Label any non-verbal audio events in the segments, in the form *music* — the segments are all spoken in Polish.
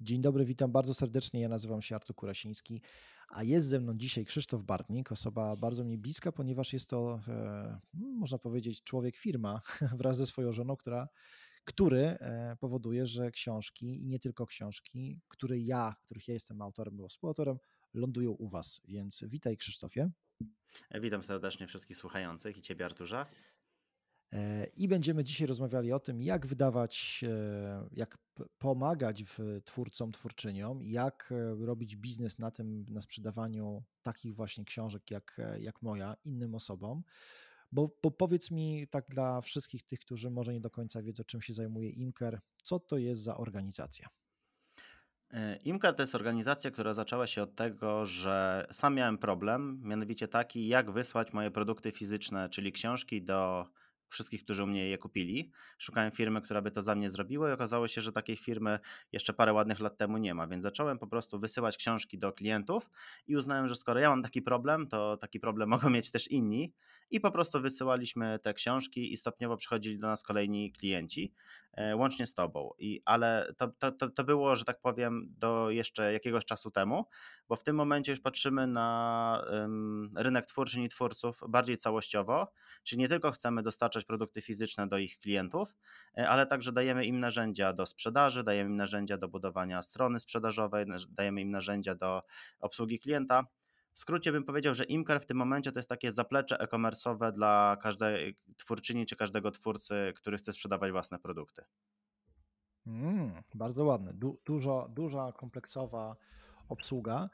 Dzień dobry, witam bardzo serdecznie. Ja nazywam się Artur Kurasiński, a jest ze mną dzisiaj Krzysztof Bartnik, osoba bardzo mi bliska, ponieważ jest to, e, można powiedzieć, człowiek firma *laughs* wraz ze swoją żoną, która, który e, powoduje, że książki i nie tylko książki, które ja, których ja jestem autorem albo współautorem, lądują u Was. Więc witaj Krzysztofie. Witam serdecznie wszystkich słuchających i Ciebie Arturze. E, I będziemy dzisiaj rozmawiali o tym, jak wydawać, e, jak pomagać twórcom, twórczyniom, jak e, robić biznes na tym, na sprzedawaniu takich właśnie książek jak, jak moja innym osobom. Bo, bo powiedz mi tak dla wszystkich tych, którzy może nie do końca wiedzą, czym się zajmuje Imker, co to jest za organizacja? Imker to jest organizacja, która zaczęła się od tego, że sam miałem problem, mianowicie taki, jak wysłać moje produkty fizyczne, czyli książki do wszystkich, którzy u mnie je kupili. Szukałem firmy, która by to za mnie zrobiła i okazało się, że takiej firmy jeszcze parę ładnych lat temu nie ma, więc zacząłem po prostu wysyłać książki do klientów i uznałem, że skoro ja mam taki problem, to taki problem *laughs* mogą mieć też inni i po prostu wysyłaliśmy te książki i stopniowo przychodzili do nas kolejni klienci, e, łącznie z tobą. I, ale to, to, to, było, że tak powiem, do jeszcze jakiegoś czasu temu, bo w tym momencie już patrzymy na rynek twórczy i twórców bardziej całościowo, czyli nie tylko chcemy dostarczać produkty fizyczne do ich klientów, e, ale także dajemy im narzędzia do sprzedaży, dajemy im narzędzia do budowania strony sprzedażowej, dajemy im narzędzia do obsługi klienta. W skrócie bym powiedział, że Imker w tym momencie to jest takie zaplecze e-commerce'owe dla każdej twórczyni czy każdego twórcy, który chce sprzedawać własne produkty. Mm, bardzo ładne. Du duża, duża, kompleksowa obsługa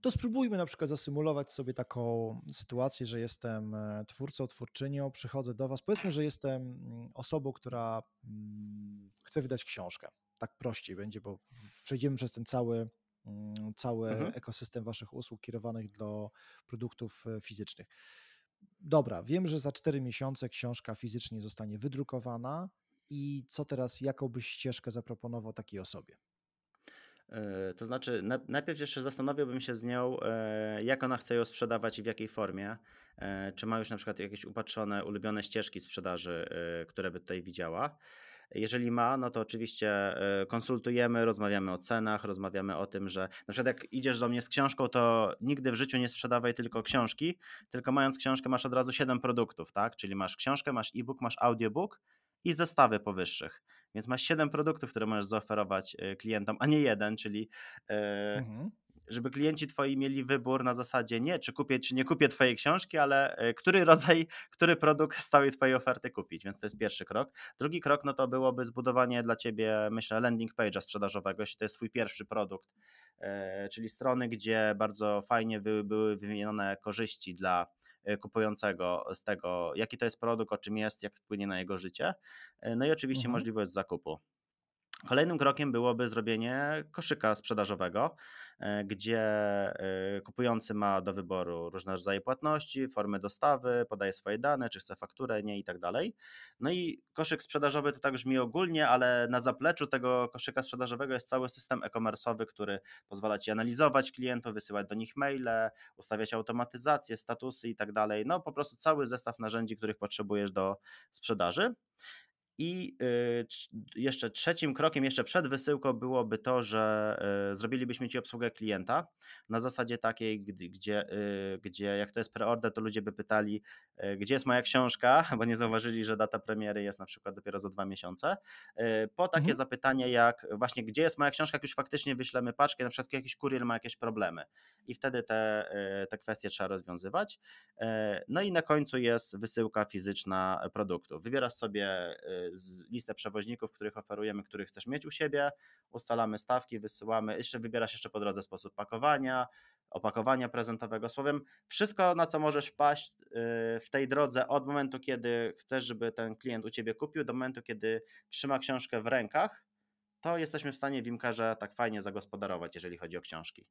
to spróbujmy na przykład zasymulować sobie taką sytuację, że jestem e, twórcą, twórczynią, przychodzę do Was. Powiedzmy, że jestem mm, osobą, która mm, chce wydać książkę. Tak prościej będzie, bo przejdziemy przez ten cały, mm, cały mhm. ekosystem Waszych usług kierowanych do produktów e, fizycznych. Dobra, wiem, że za 4 miesiące książka fizycznie zostanie wydrukowana. I co teraz, jaką byś ścieżkę zaproponował takiej osobie? E, to znaczy, najpierw jeszcze zastanowiłbym się z nią, e, jak ona chce ją sprzedawać i w jakiej formie. E, czy ma już na przykład jakieś upatrzone, ulubione ścieżki sprzedaży, które by tutaj widziała. Jeżeli ma, no to oczywiście konsultujemy, rozmawiamy o cenach, rozmawiamy o tym, że na przykład jak idziesz do mnie z książką, to nigdy w życiu nie sprzedawaj tylko książki, tylko mając książkę masz od razu 7 produktów, tak? Czyli masz książkę, masz e-book, masz audiobook i zestawy powyższych. Więc masz 7 produktów, które możesz zaoferować e, klientom, a nie jeden, czyli e, mhm. żeby klienci twoi mieli wybór na zasadzie nie, czy kupię, czy nie kupię twojej książki, ale e, który rodzaj, który produkt *laughs* z całej twojej oferty kupić. Więc to jest pierwszy krok. Drugi krok, no to byłoby zbudowanie dla ciebie, myślę, landing page'a sprzedażowego, jeśli to jest twój pierwszy produkt, czyli strony, gdzie bardzo fajnie były, były wymienione korzyści dla kupującego z tego, jaki to jest produkt, o czym jest, jak wpłynie na jego życie. E, no i oczywiście mhm. możliwość zakupu. Kolejnym krokiem byłoby zrobienie koszyka sprzedażowego, e, gdzie e, kupujący ma do wyboru różne rodzaje płatności, formy dostawy, podaje swoje dane, czy chce fakturę, nie i tak dalej. No i koszyk sprzedażowy to tak brzmi ogólnie, ale na zapleczu tego koszyka sprzedażowego jest cały system e-commerce'owy, który pozwala ci analizować klientów, wysyłać do nich maile, ustawiać automatyzację, statusy i tak dalej. No po prostu cały zestaw narzędzi, których potrzebujesz do sprzedaży. I y, jeszcze trzecim krokiem, jeszcze przed wysyłką byłoby to, że y, zrobilibyśmy ci obsługę klienta na zasadzie takiej, gdzie, y, gdzie jak to jest preorder, to ludzie by pytali, gdzie jest moja książka, *laughs* bo nie zauważyli, że data premiery jest na przykład dopiero za dwa miesiące. Po takie mhm. zapytanie jak właśnie, gdzie jest moja książka, jak już faktycznie wyślemy paczkę, na przykład jakiś kurier ma jakieś problemy i wtedy te, te kwestie trzeba rozwiązywać. No i na końcu jest wysyłka fizyczna produktu. Wybierasz sobie listę przewoźników, których oferujemy, których chcesz mieć u siebie, ustalamy stawki, wysyłamy, jeszcze wybierasz jeszcze po drodze sposób pakowania, opakowania prezentowego, słowem wszystko na co możesz wpaść y, w tej drodze od momentu, kiedy chcesz, żeby ten klient u Ciebie kupił, do momentu, kiedy trzyma książkę w rękach, to jesteśmy w stanie w Imkarze tak fajnie zagospodarować, jeżeli chodzi o książki.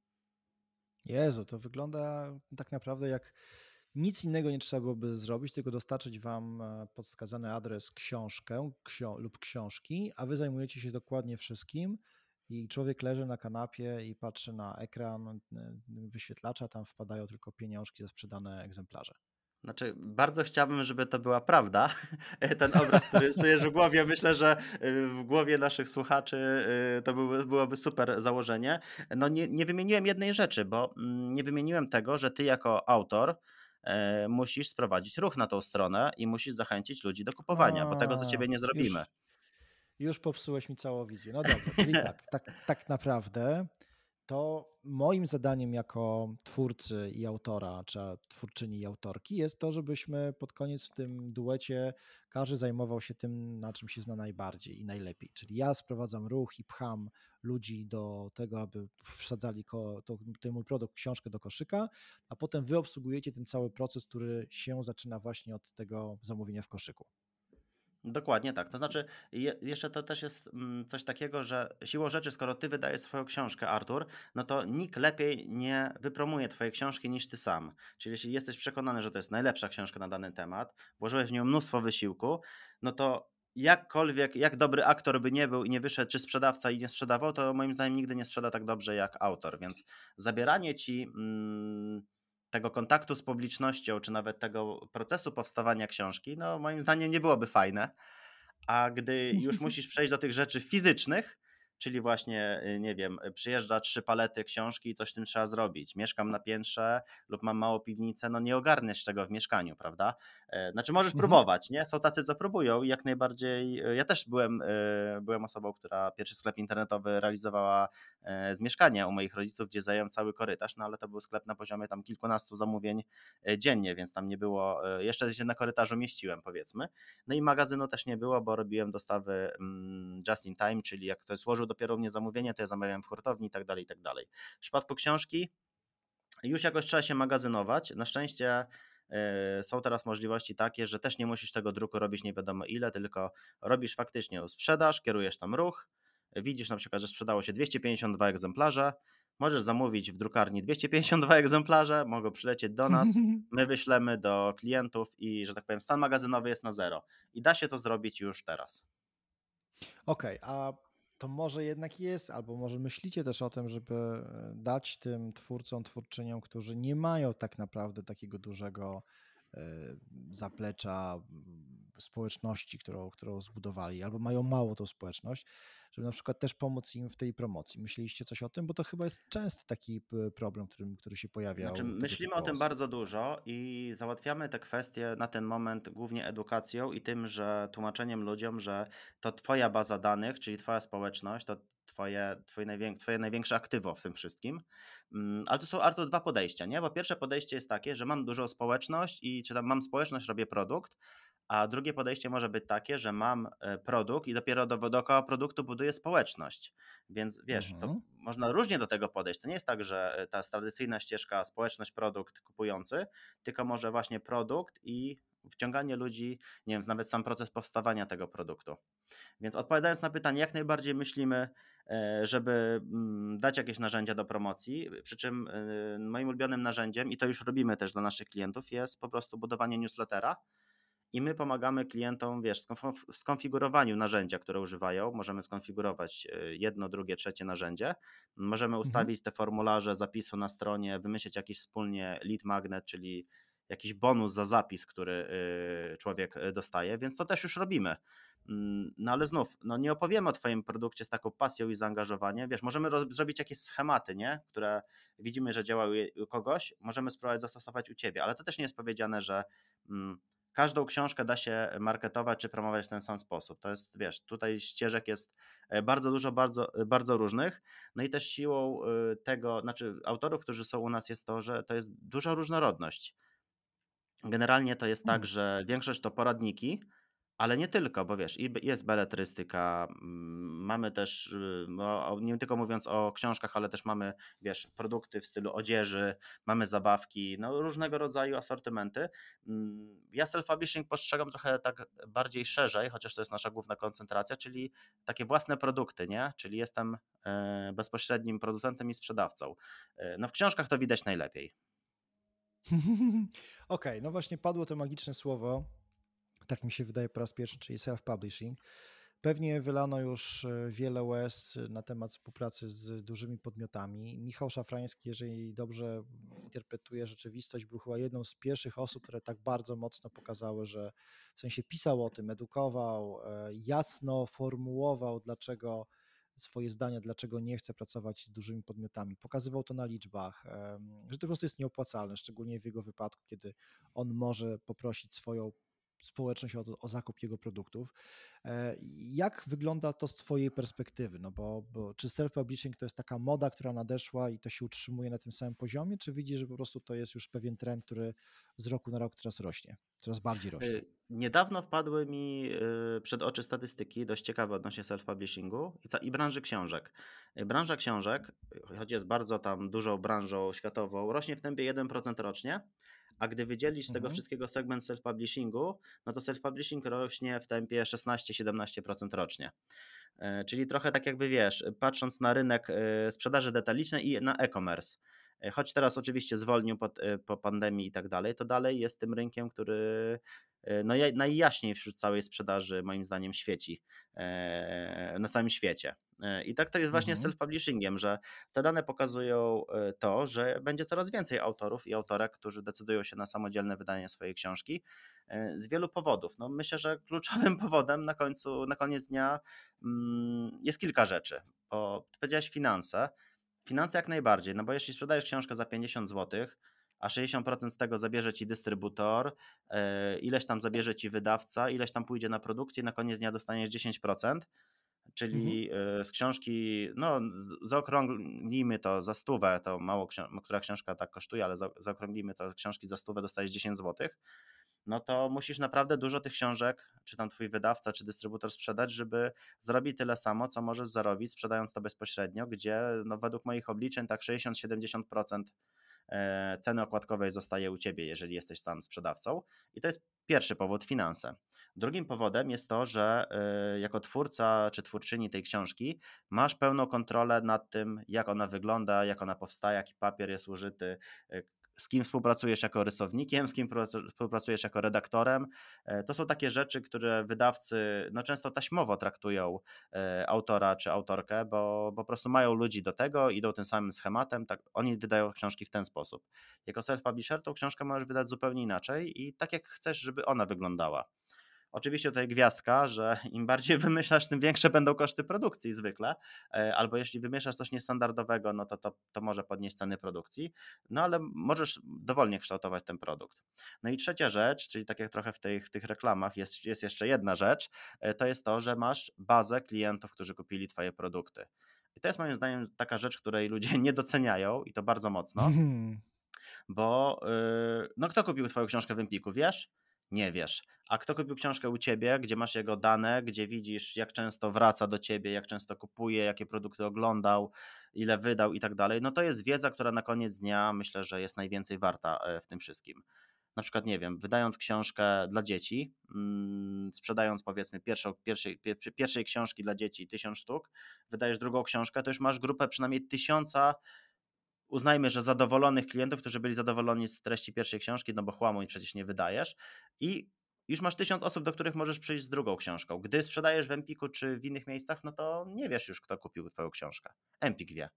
Jezu, to wygląda tak naprawdę jak nic innego nie trzeba byłoby zrobić, tylko dostarczyć Wam e, podskazany adres książkę ksio lub książki, a Wy zajmujecie się dokładnie wszystkim i człowiek leży na kanapie i patrzy na ekran wyświetlacza, tam wpadają tylko pieniążki za sprzedane egzemplarze. Znaczy, bardzo chciałbym, żeby to była prawda. *laughs* Ten obraz, który rysujesz w głowie, myślę, że y, w głowie naszych słuchaczy y, to byłoby super założenie. No nie, nie wymieniłem jednej rzeczy, bo mm, nie wymieniłem tego, że ty jako autor musisz sprowadzić ruch na tą stronę i musisz zachęcić ludzi do kupowania, bo tego za ciebie nie zrobimy. Już, już popsułeś mi całą wizję. No dobra, czyli *laughs* tak, tak, tak naprawdę to moim zadaniem jako twórcy i autora, czy twórczyni i autorki jest to, żebyśmy pod koniec w tym duecie każdy zajmował się tym, na czym się zna najbardziej i najlepiej. Czyli ja sprowadzam ruch i pcham ludzi do tego, aby wsadzali ko, to, ten mój produkt, książkę do koszyka, a potem wy obsługujecie ten cały proces, który się zaczyna właśnie od tego zamówienia w koszyku. Dokładnie tak. To znaczy, je, jeszcze to też jest mm, coś takiego, że siłą rzeczy, skoro ty wydajesz swoją książkę, Artur, no to nikt lepiej nie wypromuje twojej książki niż ty sam. Czyli jeśli jesteś przekonany, że to jest najlepsza książka na dany temat, włożyłeś w nią mnóstwo wysiłku, no to jakkolwiek, jak dobry aktor by nie był i nie wyszedł, czy sprzedawca i nie sprzedawał, to moim zdaniem nigdy nie sprzeda tak dobrze jak autor. Więc zabieranie ci. Mm, tego kontaktu z publicznością, czy nawet tego procesu powstawania książki, no moim zdaniem nie byłoby fajne. A gdy już *laughs* musisz przejść do tych rzeczy fizycznych, czyli właśnie, y, nie wiem, przyjeżdża trzy palety książki i coś z tym trzeba zrobić. Mieszkam na piętrze lub mam małą piwnicę, no nie ogarniesz tego w mieszkaniu, prawda? E, znaczy możesz mhm. próbować, nie? Są tacy, co próbują i jak najbardziej, e, ja też byłem, e, byłem osobą, która pierwszy sklep internetowy realizowała z mieszkania u moich rodziców, gdzie zająłem cały korytarz, no ale to był sklep na poziomie tam kilkunastu zamówień dziennie, więc tam nie było, jeszcze się na korytarzu mieściłem powiedzmy. No i magazynu też nie było, bo robiłem dostawy mm, just in time, czyli jak ktoś złożył dopiero mnie zamówienie, to ja zamawiałem w hurtowni i tak dalej, i tak dalej. W przypadku książki już jakoś trzeba się magazynować. Na szczęście e, są teraz możliwości takie, że też nie musisz tego druku robić nie wiadomo ile, tylko robisz faktycznie sprzedaż, kierujesz tam ruch, widzisz na przykład, że sprzedało się 252 egzemplarze, możesz zamówić w drukarni 252 *laughs* egzemplarze, mogą przylecieć do nas, my *laughs* wyślemy do klientów i, że tak powiem, stan magazynowy jest na zero. I da się to zrobić już teraz. Okej, okay, a to może jednak jest, albo może myślicie też o tym, żeby e, dać tym twórcom, twórczyniom, którzy nie mają tak naprawdę takiego dużego e, zaplecza społeczności, którą, którą zbudowali, albo mają mało tą społeczność, żeby na przykład też pomóc im w tej promocji. Myśleliście coś o tym? Bo to chyba jest częsty taki problem, który, który się pojawia. Znaczy, myślimy o tym bardzo dużo i załatwiamy te kwestie na ten moment głównie edukacją i tym, że tłumaczeniem ludziom, że to twoja baza danych, czyli twoja społeczność, to twoje, twoje, najwię twoje największe aktywo w tym wszystkim. Mm, ale to są Artur dwa podejścia, nie? Bo pierwsze podejście jest takie, że mam dużą społeczność i czy tam mam społeczność, robię produkt, a drugie podejście może być takie, że mam e, produkt i dopiero do, dookoła produktu buduję społeczność. Więc wiesz, mhm. to można różnie do tego podejść. To nie jest tak, że e, ta tradycyjna ścieżka społeczność, produkt, kupujący, tylko może właśnie produkt i wciąganie ludzi, nie wiem, nawet sam proces powstawania tego produktu. Więc odpowiadając na pytanie, jak najbardziej myślimy, e, żeby mm, dać jakieś narzędzia do promocji, przy czym moim ulubionym narzędziem, i to już robimy też dla naszych klientów, jest po prostu budowanie newslettera, i my pomagamy klientom, wiesz, w skonfigurowaniu narzędzia, które używają. Możemy skonfigurować e, jedno, drugie, trzecie narzędzie. Możemy mhm. ustawić te formularze zapisu na stronie, wymyślić jakiś wspólnie lead magnet, czyli jakiś bonus za zapis, który e, człowiek e, dostaje, więc to też już robimy. Mm, no ale znów, no nie opowiemy o Twoim produkcie z taką pasją i zaangażowaniem. Wiesz, możemy zrobić jakieś schematy, nie? które widzimy, że działały u kogoś, możemy spróbować zastosować u Ciebie, ale to też nie jest powiedziane, że mm, każdą książkę da się marketować czy promować w ten sam sposób. To jest, wiesz, tutaj ścieżek jest e, bardzo dużo, bardzo, e, bardzo różnych. No i też siłą e, tego, znaczy autorów, którzy są u nas, jest to, że to jest duża różnorodność. Generalnie to jest tak, hmm. że większość to poradniki, ale nie tylko, bo wiesz, jest beletrystyka, mm, mamy też, y, no, nie tylko mówiąc o książkach, ale też mamy, wiesz, produkty w stylu odzieży, mamy zabawki, no różnego rodzaju asortymenty. Mm, ja self-publishing postrzegam trochę tak bardziej szerzej, chociaż to jest nasza główna koncentracja, czyli takie własne produkty, nie? Czyli jestem e, bezpośrednim producentem i sprzedawcą. E, no w książkach to widać najlepiej. *laughs* Okej, okay, no właśnie padło to magiczne słowo tak mi się wydaje po raz pierwszy, czyli self-publishing. Pewnie wylano już e, wiele łez na temat współpracy z dużymi podmiotami. Michał Szafrański, jeżeli dobrze interpretuję rzeczywistość, był chyba jedną z pierwszych osób, które tak bardzo mocno pokazały, że w sensie pisał o tym, edukował, e, jasno formułował, dlaczego swoje zdania, dlaczego nie chce pracować z dużymi podmiotami. Pokazywał to na liczbach, że to po prostu jest nieopłacalne, szczególnie w jego wypadku, kiedy on może poprosić swoją społeczność o, o, zakup jego produktów. E, jak wygląda to z Twojej perspektywy? No bo, bo czy self-publishing to jest taka moda, która nadeszła i to się utrzymuje na tym samym poziomie, czy widzisz, że po prostu to jest już pewien trend, który z roku na rok coraz rośnie, coraz bardziej rośnie? Y, niedawno wpadły mi y, przed oczy statystyki dość ciekawe odnośnie self-publishingu i, i branży książek. Branża książek, choć jest bardzo tam dużą branżą światową, rośnie w tempie 1% rocznie, a gdy wydzielisz z tego mhm. wszystkiego segment self-publishingu, no to self-publishing rośnie w tempie 16-17% rocznie. E, czyli trochę tak jakby wiesz, patrząc na rynek e, sprzedaży detalicznej i na e-commerce. E, choć teraz oczywiście zwolnił po, po pandemii i tak dalej, to dalej jest tym rynkiem, który no, najjaśniej wśród całej sprzedaży moim zdaniem świeci na całym świecie. I tak to jest właśnie mhm. z self-publishingiem, że te dane pokazują to, że będzie coraz więcej autorów i autorek, którzy decydują się na samodzielne wydanie swojej książki z wielu powodów. No, myślę, że kluczowym *laughs* powodem na końcu, na koniec dnia mm, jest kilka rzeczy. Bo powiedziałeś finanse, Finanse jak najbardziej, no bo jeśli sprzedajesz książkę za 50 zł, a 60% z tego zabierze ci dystrybutor, ileś tam zabierze ci wydawca, ileś tam pójdzie na produkcję, na koniec dnia dostaniesz 10%, czyli mhm. Z książki, no zaokrąglimy to za stówę, to mało, która książka tak kosztuje, ale zaokrąglimy to książki za stówę, dostajesz 10 zł no to musisz naprawdę dużo tych książek, czy tam twój wydawca, czy dystrybutor sprzedać, żeby zrobić tyle samo, co możesz zarobić sprzedając to bezpośrednio, gdzie no według moich obliczeń tak 60-70% e, ceny okładkowej zostaje u ciebie, jeżeli jesteś tam sprzedawcą. I to jest pierwszy powód finanse. Drugim powodem jest to, że e, jako twórca czy twórczyni tej książki masz pełną kontrolę nad tym, jak ona wygląda, jak ona powstaje, jaki papier jest użyty, e, z kim współpracujesz jako rysownikiem, z kim współpracujesz jako redaktorem. E, to są takie rzeczy, które wydawcy no, często taśmowo traktują e, autora czy autorkę, bo, po prostu mają ludzi do tego, idą tym samym schematem, tak, oni wydają książki w ten sposób. Jako self-publisher tą książkę możesz wydać zupełnie inaczej i tak jak chcesz, żeby ona wyglądała. Oczywiście tutaj gwiazdka, że *laughs* im bardziej wymyślasz, tym większe będą koszty produkcji zwykle, e, albo jeśli wymyślasz coś niestandardowego, no to, to, to może podnieść ceny produkcji, no ale możesz dowolnie kształtować ten produkt. No i trzecia rzecz, czyli tak jak trochę w tych, w tych reklamach jest, jest jeszcze jedna rzecz, e, to jest to, że masz bazę klientów, którzy kupili twoje produkty. I to jest moim zdaniem taka rzecz, której ludzie *laughs* nie doceniają i to bardzo mocno, bo yy, no kto kupił twoją książkę w Empiku, wiesz? Nie wiesz. A kto kupił książkę u ciebie, gdzie masz jego dane, gdzie widzisz, jak często wraca do ciebie, jak często kupuje, jakie produkty oglądał, ile wydał i tak dalej, no to jest wiedza, która na koniec dnia myślę, że jest najwięcej warta e, w tym wszystkim. Na przykład, nie wiem, wydając książkę dla dzieci, mm, sprzedając powiedzmy pierwszą, pierwszej, pierwszej książki dla dzieci tysiąc sztuk, wydajesz drugą książkę, to już masz grupę przynajmniej tysiąca uznajmy, że zadowolonych klientów, którzy byli zadowoleni z treści pierwszej książki, no bo chłamu i przecież nie wydajesz i już masz tysiąc osób, do których możesz przyjść z drugą książką. Gdy sprzedajesz w Empiku czy w innych miejscach, no to nie wiesz już, kto kupił twoją książkę. Empik wie.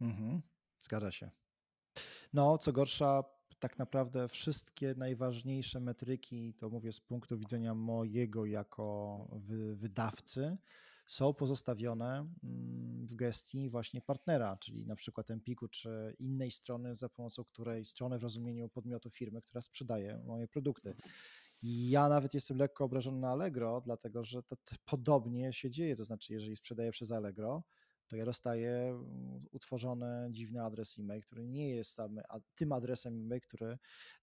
Mhm, zgadza się. No, co gorsza, tak naprawdę wszystkie najważniejsze metryki, to mówię z punktu widzenia mojego jako wy, wydawcy, są pozostawione mm, w gestii właśnie partnera, czyli na przykład Empiku czy innej strony, za pomocą której strony w rozumieniu podmiotu firmy, która sprzedaje moje produkty. I ja nawet jestem lekko obrażony na Allegro, dlatego że to, to podobnie się dzieje. To znaczy, jeżeli sprzedaję przez Allegro, to ja dostaję mm, utworzony dziwny adres e-mail, który nie jest tam, tym adresem e-mail, który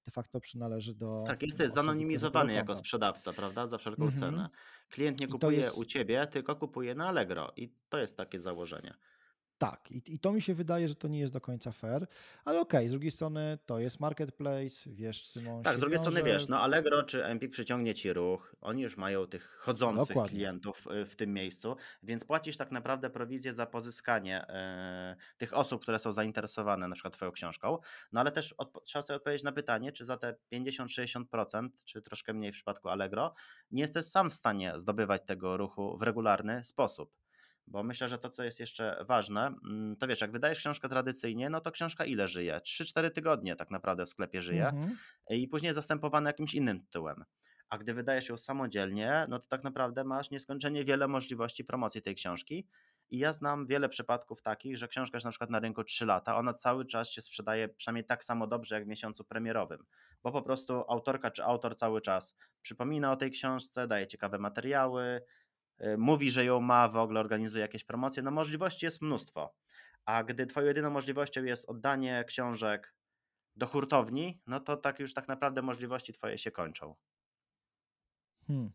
de facto przynależy do. Tak, jesteś zanonimizowany jako sprzedawca, prawda? Za wszelką mm -hmm. cenę. Klient nie kupuje jest... u ciebie, tylko kupuje na Allegro i to jest takie założenie. Tak, i, i to mi się wydaje, że to nie jest do końca fair, ale okej, z drugiej strony to jest marketplace, wiesz, Simon Tak, z drugiej strony wiąże. wiesz, no Allegro czy Empik przyciągnie ci ruch, oni już mają tych chodzących Dokładnie. klientów y, w tym miejscu, więc płacisz tak naprawdę prowizję za pozyskanie e, tych osób, które są zainteresowane na przykład twoją książką, no ale też odpo- trzeba sobie odpowiedzieć na pytanie, czy za te 50-60%, czy troszkę mniej w przypadku Allegro, nie jesteś sam w stanie zdobywać tego ruchu w regularny sposób. Bo myślę, że to, co jest jeszcze ważne, mm, to wiesz, jak wydajesz książkę tradycyjnie, no to książka ile żyje? 3-4 tygodnie tak naprawdę w sklepie żyje Mhm. i później jest zastępowana jakimś innym tytułem. A gdy wydajesz ją samodzielnie, no to tak naprawdę masz nieskończenie wiele możliwości promocji tej książki. I ja znam wiele przypadków takich, że książka jest na przykład na rynku 3 lata, ona cały czas się sprzedaje przynajmniej tak samo dobrze jak w miesiącu premierowym, bo po prostu autorka czy autor cały czas przypomina o tej książce, daje ciekawe materiały, mówi, że ją ma, w ogóle organizuje jakieś promocje. No możliwości jest mnóstwo. A gdy twoją jedyną możliwością jest oddanie książek do hurtowni, no to tak już tak naprawdę możliwości twoje się kończą. Hmm.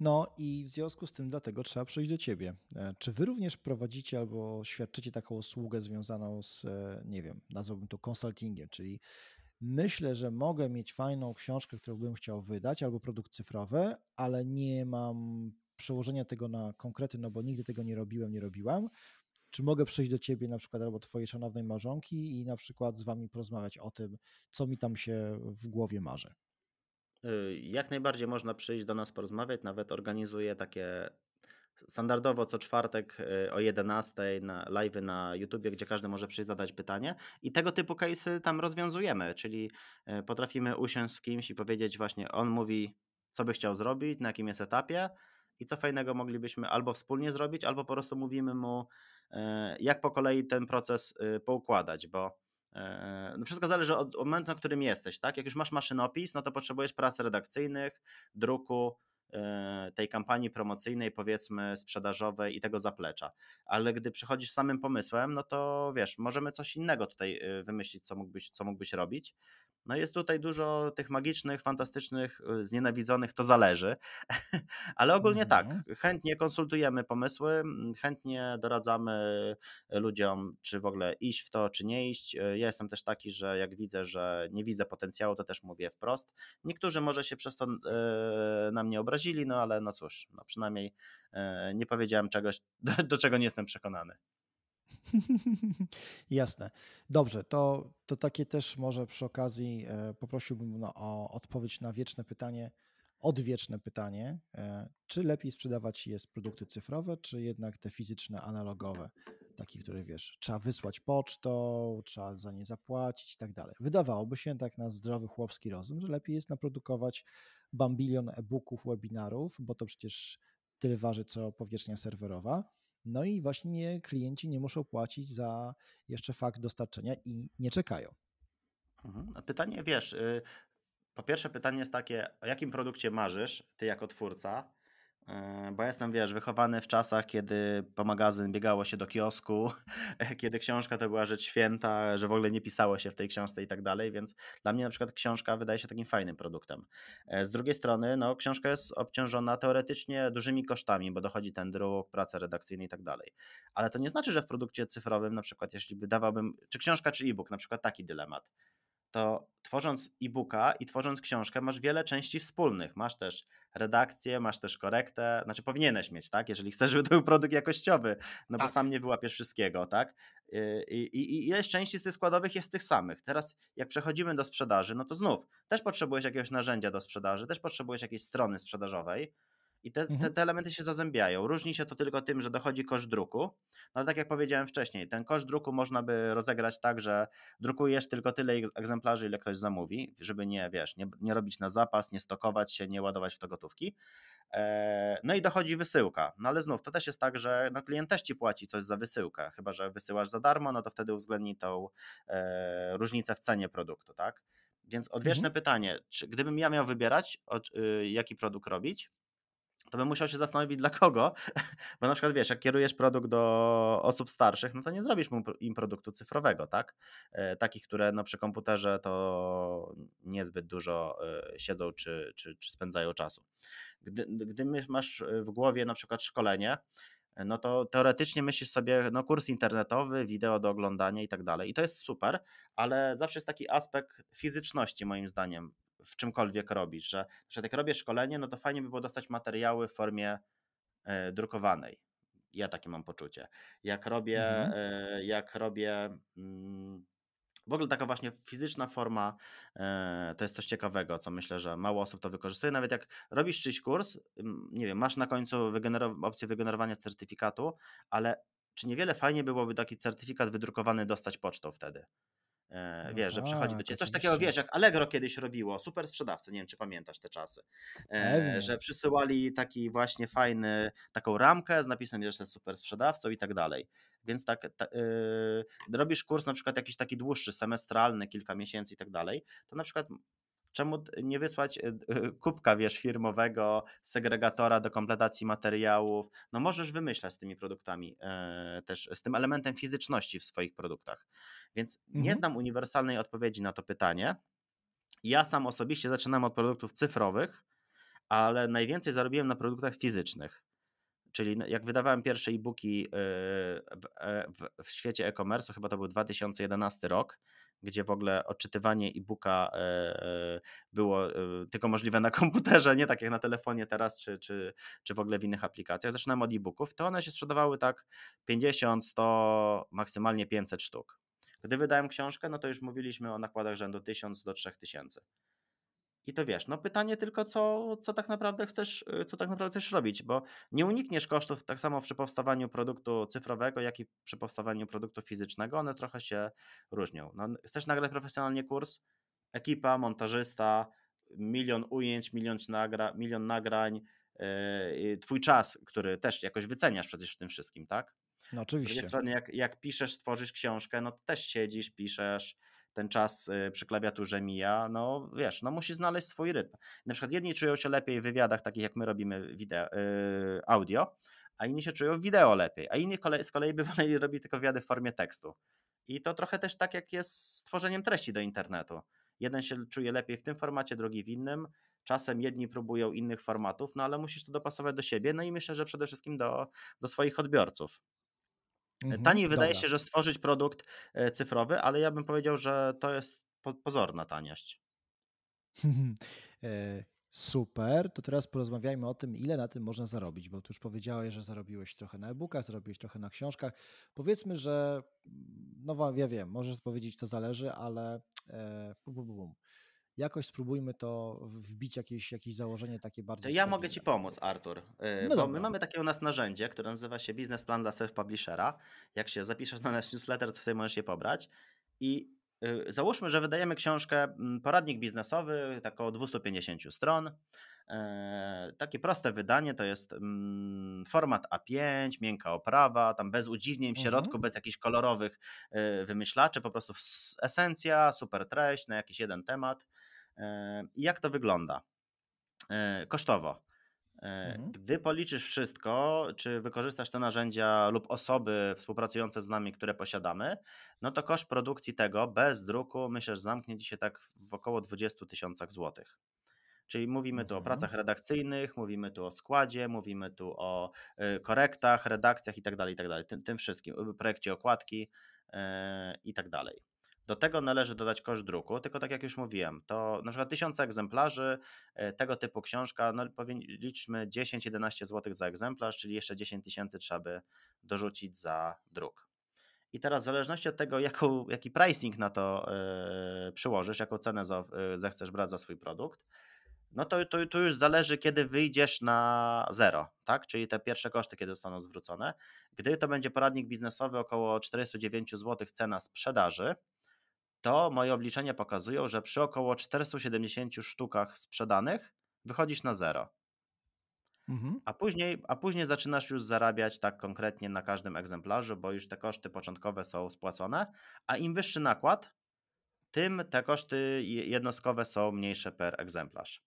No i w związku z tym dlatego trzeba przejść do ciebie. E, Czy wy również prowadzicie albo świadczycie taką usługę związaną z, e, nie wiem, nazwałbym to consultingiem, czyli myślę, że mogę mieć fajną książkę, którą bym chciał wydać, albo produkt cyfrowy, ale nie mam przełożenia tego na konkrety, no bo nigdy tego nie robiłem, nie robiłam. Czy mogę przyjść do ciebie na przykład albo twojej szanownej małżonki i na przykład z wami porozmawiać o tym, co mi tam się w głowie marzy? Y, Jak najbardziej można przyjść do nas porozmawiać, nawet organizuję takie standardowo co czwartek y, o 11 na live na YouTubie, gdzie każdy może przyjść zadać pytanie i tego typu case'y tam rozwiązujemy, czyli y, potrafimy usiąść z kimś i powiedzieć właśnie, on mówi co by chciał zrobić, na jakim jest etapie i co fajnego moglibyśmy albo wspólnie zrobić, albo po prostu mówimy mu y, jak po kolei ten proces y, poukładać, bo e, no wszystko zależy od momentu, na którym jesteś, tak? Jak już masz maszynopis, no to potrzebujesz prac redakcyjnych, druku, e, tej kampanii promocyjnej, powiedzmy sprzedażowej i tego zaplecza. Ale gdy przychodzisz samym pomysłem, no to wiesz, możemy coś innego tutaj e, wymyślić, co mógłbyś, co mógłbyś robić. No jest tutaj dużo tych magicznych, fantastycznych, e, znienawidzonych, to zależy. *laughs* Ale ogólnie tak, Mhm. chętnie konsultujemy pomysły, chętnie doradzamy ludziom, czy w ogóle iść w to, czy nie iść. E, Ja jestem też taki, że jak widzę, że nie widzę potencjału, to też mówię wprost. Niektórzy może się przez to e, na mnie obrazili, no ale no cóż, no przynajmniej nie powiedziałem czegoś, do, *laughs* do czego nie jestem przekonany. *laughs* Jasne. Dobrze, to, to takie też może przy okazji e, poprosiłbym no, o odpowiedź na wieczne pytanie, odwieczne pytanie, e, czy lepiej sprzedawać jest produkty cyfrowe, czy jednak te fizyczne, analogowe, takie, które wiesz, trzeba wysłać pocztą, trzeba za nie zapłacić i tak dalej. Wydawałoby się tak na zdrowy chłopski rozum, że lepiej jest naprodukować bambilion e-booków, webinarów, bo to przecież tyle waży, co powierzchnia serwerowa. No i właśnie klienci nie muszą płacić za jeszcze fakt dostarczenia i nie czekają. Mhm. Pytanie, wiesz, y, po pierwsze pytanie jest takie, o jakim produkcie marzysz, ty jako twórca? Y, Bo ja jestem, wiesz, wychowany w czasach, kiedy po magazyn biegało się do kiosku, *laughs* kiedy książka to była rzecz święta, że w ogóle nie pisało się w tej książce i tak dalej, więc dla mnie na przykład książka wydaje się takim fajnym produktem. E, Z drugiej strony, no, książka jest obciążona teoretycznie dużymi kosztami, bo dochodzi ten druk, prace redakcyjne i tak dalej. Ale to nie znaczy, że w produkcie cyfrowym, na przykład, jeśli by dawałbym, czy książka, czy e-book, na przykład taki dylemat to tworząc e-booka i tworząc książkę masz wiele części wspólnych. Masz też redakcję, masz też korektę, znaczy powinieneś mieć, tak? Jeżeli chcesz, żeby to był produkt jakościowy, no bo Tak. sam nie wyłapiesz wszystkiego, tak? Yy, I, i, I ileś części z tych składowych jest tych samych. Teraz jak przechodzimy do sprzedaży, no to znów też potrzebujesz jakiegoś narzędzia do sprzedaży, też potrzebujesz jakiejś strony sprzedażowej i te, te, Mhm. te elementy się zazębiają. Różni się to tylko tym, że dochodzi koszt druku, no ale tak jak powiedziałem wcześniej, ten koszt druku można by rozegrać tak, że drukujesz tylko tyle egz- egzemplarzy, ile ktoś zamówi, żeby nie, wiesz, nie, nie robić na zapas, nie stokować się, nie ładować w to gotówki. E, No i dochodzi wysyłka. No ale znów, to też jest tak, że no klient też ci płaci coś za wysyłkę, chyba że wysyłasz za darmo, no to wtedy uwzględni tą e, różnicę w cenie produktu, tak? Więc odwieczne Mhm. pytanie, czy gdybym ja miał wybierać, od, y, jaki produkt robić, to bym musiał się zastanowić dla kogo, *laughs* bo na przykład wiesz, jak kierujesz produkt do osób starszych, no to nie zrobisz im produktu cyfrowego, tak? E, Takich, które no przy komputerze to niezbyt dużo e, siedzą czy, czy, czy spędzają czasu. Gdy, gdy masz w głowie na przykład szkolenie, no to teoretycznie myślisz sobie, no kurs internetowy, wideo do oglądania i tak dalej. I to jest super, ale zawsze jest taki aspekt fizyczności moim zdaniem w czymkolwiek robisz, że na przykład jak robię szkolenie, no to fajnie by było dostać materiały w formie e, drukowanej. Ja takie mam poczucie. Jak robię, Mhm. e, jak robię mm, w ogóle taka właśnie fizyczna forma e, to jest coś ciekawego, co myślę, że mało osób to wykorzystuje. Nawet jak robisz czyjś kurs, nie wiem, masz na końcu wygenerow- opcję wygenerowania certyfikatu, ale czy niewiele fajnie byłoby taki certyfikat wydrukowany dostać pocztą wtedy? E, No Wiesz, że przychodzi do tak, ciebie coś takiego, wiesz, jak Allegro kiedyś robiło, super sprzedawcy, nie wiem, czy pamiętasz te czasy, e, Pewnie. że przysyłali taki właśnie fajny, taką ramkę z napisem, że jesteś super sprzedawcą i tak dalej. Więc tak, ta, yy, robisz kurs na przykład jakiś taki dłuższy, semestralny, kilka miesięcy i tak dalej, to na przykład czemu nie wysłać y, y, kubka, wiesz, firmowego, segregatora do kompletacji materiałów. No możesz wymyślać z tymi produktami, e, też z tym elementem fizyczności w swoich produktach. Więc nie Mhm. znam uniwersalnej odpowiedzi na to pytanie. Ja sam osobiście zaczynam od produktów cyfrowych, ale najwięcej zarobiłem na produktach fizycznych. Czyli jak wydawałem pierwsze e-booki w, e- w, w świecie e-commerce, chyba to był 2011 rok, gdzie w ogóle odczytywanie e-booka e, e, było e, tylko możliwe na *laughs* komputerze, nie tak jak na telefonie teraz, czy, czy, czy w ogóle w innych aplikacjach. Zaczynałem od e-booków, to one się sprzedawały tak 50, 100, maksymalnie 500 sztuk. Gdy wydałem książkę, no to już mówiliśmy o nakładach rzędu 1000 do 3000. I to wiesz, no pytanie tylko, co, co tak naprawdę chcesz, y, co tak naprawdę chcesz robić, bo nie unikniesz kosztów tak samo przy powstawaniu produktu cyfrowego, jak i przy powstawaniu produktu fizycznego. One trochę się różnią. No, chcesz nagrać profesjonalnie kurs? Ekipa, montażysta, milion ujęć, milion, nagra, milion nagrań, yy, twój czas, który też jakoś wyceniasz przecież w tym wszystkim, tak? No Z drugiej oczywiście. strony, jak, jak piszesz, tworzysz książkę, no to też siedzisz, piszesz, ten czas y, przy klawiaturze mija, no wiesz, no musi znaleźć swój rytm. Na przykład jedni czują się lepiej w wywiadach, takich jak my robimy wideo, y, audio, a inni się czują wideo lepiej, a inni z kolei *laughs* by woleli robić tylko wywiady w formie tekstu. I to trochę też tak jak jest z tworzeniem treści do internetu. Jeden się czuje lepiej w tym formacie, drugi w innym. Czasem jedni próbują innych formatów, no ale musisz to dopasować do siebie, no i myślę, że przede wszystkim do, do swoich odbiorców. Mhm. Taniej wydaje Dobra. się, że stworzyć produkt e, cyfrowy, ale ja bym powiedział, że to jest po- pozorna taniość. *laughs* E, Super, to teraz porozmawiajmy o tym, ile na tym można zarobić, bo tu już powiedziałeś, że zarobiłeś trochę na e-bookach, zarobiłeś trochę na książkach. Powiedzmy, że, no wa- ja wiem, możesz powiedzieć, to zależy, ale e, bum, bum, bum. Jakoś spróbujmy to wbić jakieś, jakieś założenie takie To bardziej ja mogę Ci stabilne. pomóc, Artur, e, No bo my dobra. mamy takie u nas narzędzie, które nazywa się Business Plan dla Self-Publishera. Jak się zapiszesz na nasz newsletter, to sobie możesz je pobrać. I y, załóżmy, że wydajemy książkę mm, Poradnik biznesowy, tak około 250 stron. E, Takie proste wydanie to jest mm, format A5, miękka oprawa, tam bez udziwnień w Mhm. środku, bez jakichś kolorowych e, wymyślaczy, po prostu esencja, super treść na jakiś jeden temat. E, I jak to wygląda? E, Kosztowo. E, Mhm. Gdy policzysz wszystko, czy wykorzystasz te narzędzia lub osoby współpracujące z nami, które posiadamy, no to koszt produkcji tego bez druku myślę, że zamknie się tak w około 20 tysiącach złotych. Czyli mówimy tu o Mhm. pracach redakcyjnych, mówimy tu o składzie, mówimy tu o y, korektach, redakcjach i tak dalej, i tak dalej. Tym, tym wszystkim, projekcie okładki y, i tak dalej. Do tego należy dodać koszt druku, tylko tak jak już mówiłem, to na przykład 1000 egzemplarzy y, tego typu książka, no liczmy 10-11 zł za egzemplarz, czyli jeszcze 10 tysięcy trzeba by dorzucić za druk. I teraz w zależności od tego, jaką, jaki pricing na to y, przyłożysz, jaką cenę za, y, zechcesz brać za swój produkt, no to, to, to już zależy, kiedy wyjdziesz na zero, tak? Czyli te pierwsze koszty, kiedy zostaną zwrócone. Gdy to będzie poradnik biznesowy około 409 zł cena sprzedaży, to moje obliczenia pokazują, że przy około 470 sztukach sprzedanych wychodzisz na zero. Mhm. A później, a później zaczynasz już zarabiać tak konkretnie na każdym egzemplarzu, bo już te koszty początkowe są spłacone, a im wyższy nakład, tym te koszty je- jednostkowe są mniejsze per egzemplarz.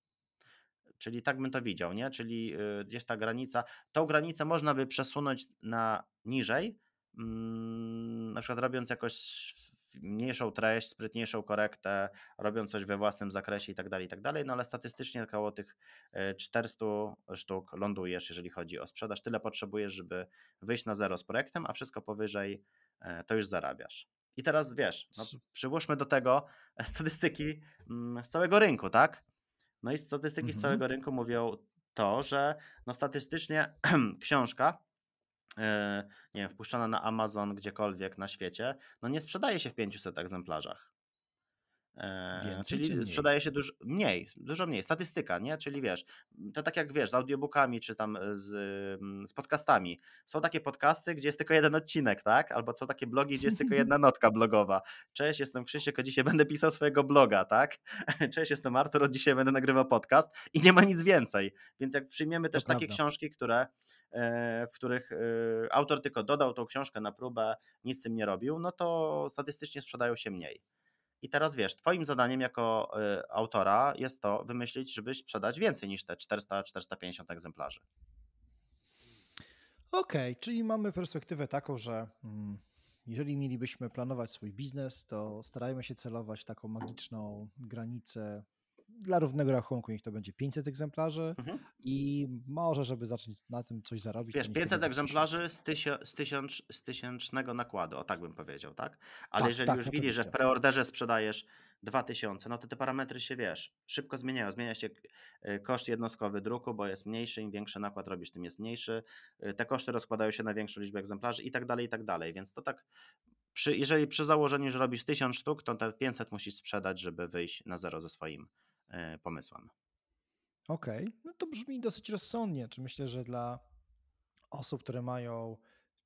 Czyli tak bym to widział, nie? Czyli y, gdzieś ta granica, tą granicę można by przesunąć na niżej, mm, na przykład robiąc jakoś mniejszą treść, sprytniejszą korektę, robią coś we własnym zakresie i tak dalej, i tak dalej, no ale statystycznie około tych 400 sztuk lądujesz, jeżeli chodzi o sprzedaż. Tyle potrzebujesz, żeby wyjść na zero z projektem, a wszystko powyżej to już zarabiasz. I teraz wiesz, no, przyłóżmy do tego statystyki mm, z całego rynku, tak? No i statystyki mhm. z całego rynku mówią to, że no statystycznie *clears throat* książka, e, nie wiem, wpuszczona na Amazon gdziekolwiek na świecie, no nie sprzedaje się w 500 egzemplarzach. E, Więcej czyli sprzedaje się dużo mniej, dużo mniej. Statystyka, nie? Czyli wiesz, to tak jak wiesz, z audiobookami czy tam z, z podcastami. Są takie podcasty, gdzie jest tylko jeden odcinek, tak? Albo są takie blogi, gdzie jest tylko jedna *laughs* notka blogowa. Cześć, jestem Krzysiek, a dzisiaj będę pisał swojego bloga, tak? *laughs* Cześć, jestem Artur, od dzisiaj będę nagrywał podcast i nie ma nic więcej. Więc jak przyjmiemy też to takie prawda. książki, które e, w których e, autor tylko dodał tą książkę na próbę, nic z tym nie robił, no to statystycznie sprzedają się mniej. I teraz wiesz, twoim zadaniem jako y, autora jest to wymyślić, żebyś sprzedać więcej niż te 400-450 egzemplarzy. Okej, okay, czyli mamy perspektywę taką, że mm, jeżeli mielibyśmy planować swój biznes, to starajmy się celować taką magiczną granicę dla równego rachunku niech to będzie 500 egzemplarzy mhm. i może, żeby zacząć na tym coś zarobić. Wiesz, 500 egzemplarzy z, tysio, z, tysiąc, z tysięcznego nakładu, o tak bym powiedział, tak? Ale tak, jeżeli tak, już widzisz, że w preorderze sprzedajesz 2000, no to te parametry się, wiesz, szybko zmieniają. Zmienia się y, koszt jednostkowy druku, bo jest mniejszy, im większy nakład robisz, tym jest mniejszy. Y, te koszty rozkładają się na większą liczbę egzemplarzy i tak dalej, i tak dalej. Więc to tak, przy, jeżeli przy założeniu, że robisz 1000 sztuk, to te 500 musisz sprzedać, żeby wyjść na zero ze swoim E, pomysłem. Okej, okay. no to brzmi dosyć rozsądnie. Czy myślę, że dla osób, które mają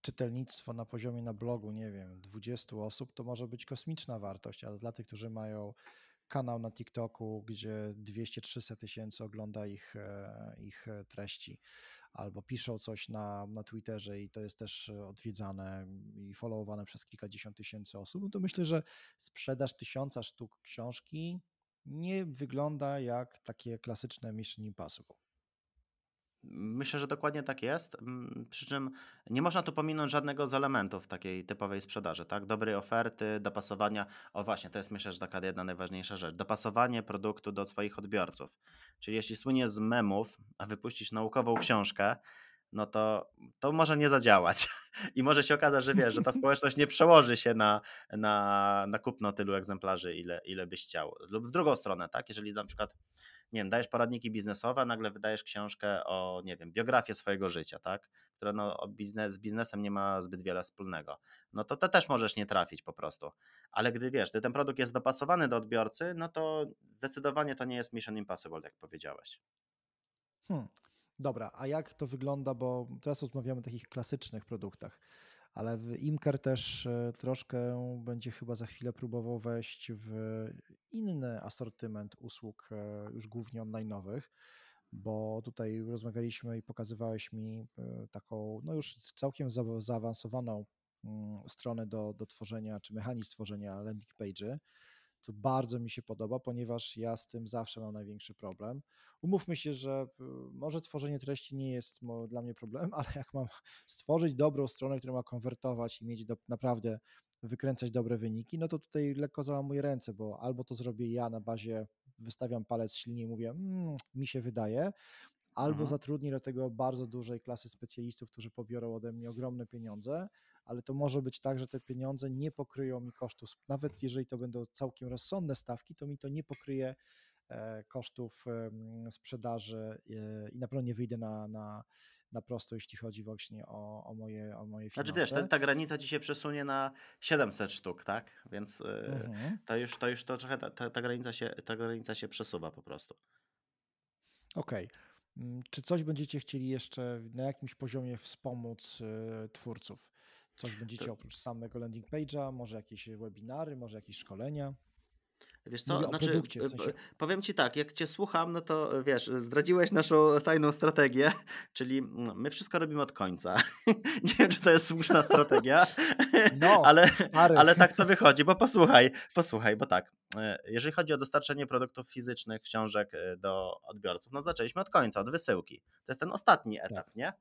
czytelnictwo na poziomie na blogu, nie wiem, 20 osób, to może być kosmiczna wartość, ale dla tych, którzy mają kanał na TikToku, gdzie 200-300 tysięcy ogląda ich, e, ich treści, albo piszą coś na, na Twitterze i to jest też odwiedzane i followowane przez kilkadziesiąt tysięcy osób, no to myślę, że sprzedaż tysiąca sztuk książki nie wygląda jak takie klasyczne Mission Impossible. Myślę, że dokładnie tak jest. Mm, przy czym nie można tu pominąć żadnego z elementów takiej typowej sprzedaży, tak? Dobrej oferty, dopasowania. O właśnie, to jest myślę, że taka jedna najważniejsza rzecz. Dopasowanie produktu do Twoich odbiorców. Czyli jeśli słyniesz z memów, a wypuścisz naukową książkę, no to, to może nie zadziałać. *laughs* I może się okazać, że wiesz, że ta *laughs* społeczność nie przełoży się na, na, na kupno tylu egzemplarzy, ile, ile byś chciał. Lub w drugą stronę, tak? Jeżeli na przykład, nie wiem, dajesz poradniki biznesowe, nagle wydajesz książkę o, nie wiem, biografię swojego życia, tak? Która no, biznes, z biznesem nie ma zbyt wiele wspólnego. No to to też możesz nie trafić po prostu. Ale gdy wiesz, gdy ten produkt jest dopasowany do odbiorcy, no to zdecydowanie to nie jest Mission Impossible, jak powiedziałeś. Hmm. Dobra, a jak to wygląda, bo teraz rozmawiamy o takich klasycznych produktach, ale w Imker też e, troszkę będzie chyba za chwilę próbował wejść w inny asortyment usług, e, już głównie online'owych, bo tutaj rozmawialiśmy i pokazywałeś mi e, taką, no już całkiem zaawansowaną mm, stronę do, do tworzenia, czy mechanizm tworzenia landing page'y, co bardzo mi się podoba, ponieważ ja z tym zawsze mam największy problem. Umówmy się, że y, może tworzenie treści nie jest dla mnie problemem, *laughs* ale jak mam stworzyć dobrą stronę, która ma konwertować i mieć do, naprawdę wykręcać dobre wyniki, no to tutaj lekko załamuję ręce, bo albo to zrobię ja na bazie, wystawiam palec ślinie i mówię, mmm, mi się wydaje, albo mhm. zatrudnię do tego bardzo dużej klasy specjalistów, którzy pobiorą ode mnie ogromne pieniądze, ale to może być tak, że te pieniądze nie pokryją mi kosztów. Nawet jeżeli to będą całkiem rozsądne stawki, to mi to nie pokryje e, kosztów sprzedaży e, i na pewno nie wyjdę na, na, na prosto, jeśli chodzi właśnie o, o, moje, o moje finanse. Znaczy wiesz, ta, ta granica ci się przesunie na 700 sztuk, tak? Więc e, mhm. to już, to już to trochę ta, ta, granica się, ta granica się przesuwa po prostu. Okej. Okay. Mm, czy coś będziecie chcieli jeszcze na jakimś poziomie wspomóc twórców? Coś będziecie to... oprócz samego landing page'a, może jakieś webinary, może jakieś szkolenia? Wiesz co, znaczy, w sensie. powiem Ci tak, jak Cię słucham, no to wiesz, zdradziłeś naszą tajną strategię, *laughs* czyli mm, my wszystko robimy od końca. *laughs* Nie wiem, czy to jest słuszna *laughs* strategia, no, ale, ale tak to wychodzi, bo posłuchaj, posłuchaj, bo tak, e, jeżeli chodzi o dostarczenie produktów fizycznych, książek e, do odbiorców, no zaczęliśmy od końca, od wysyłki. To jest ten ostatni etap, tak. nie?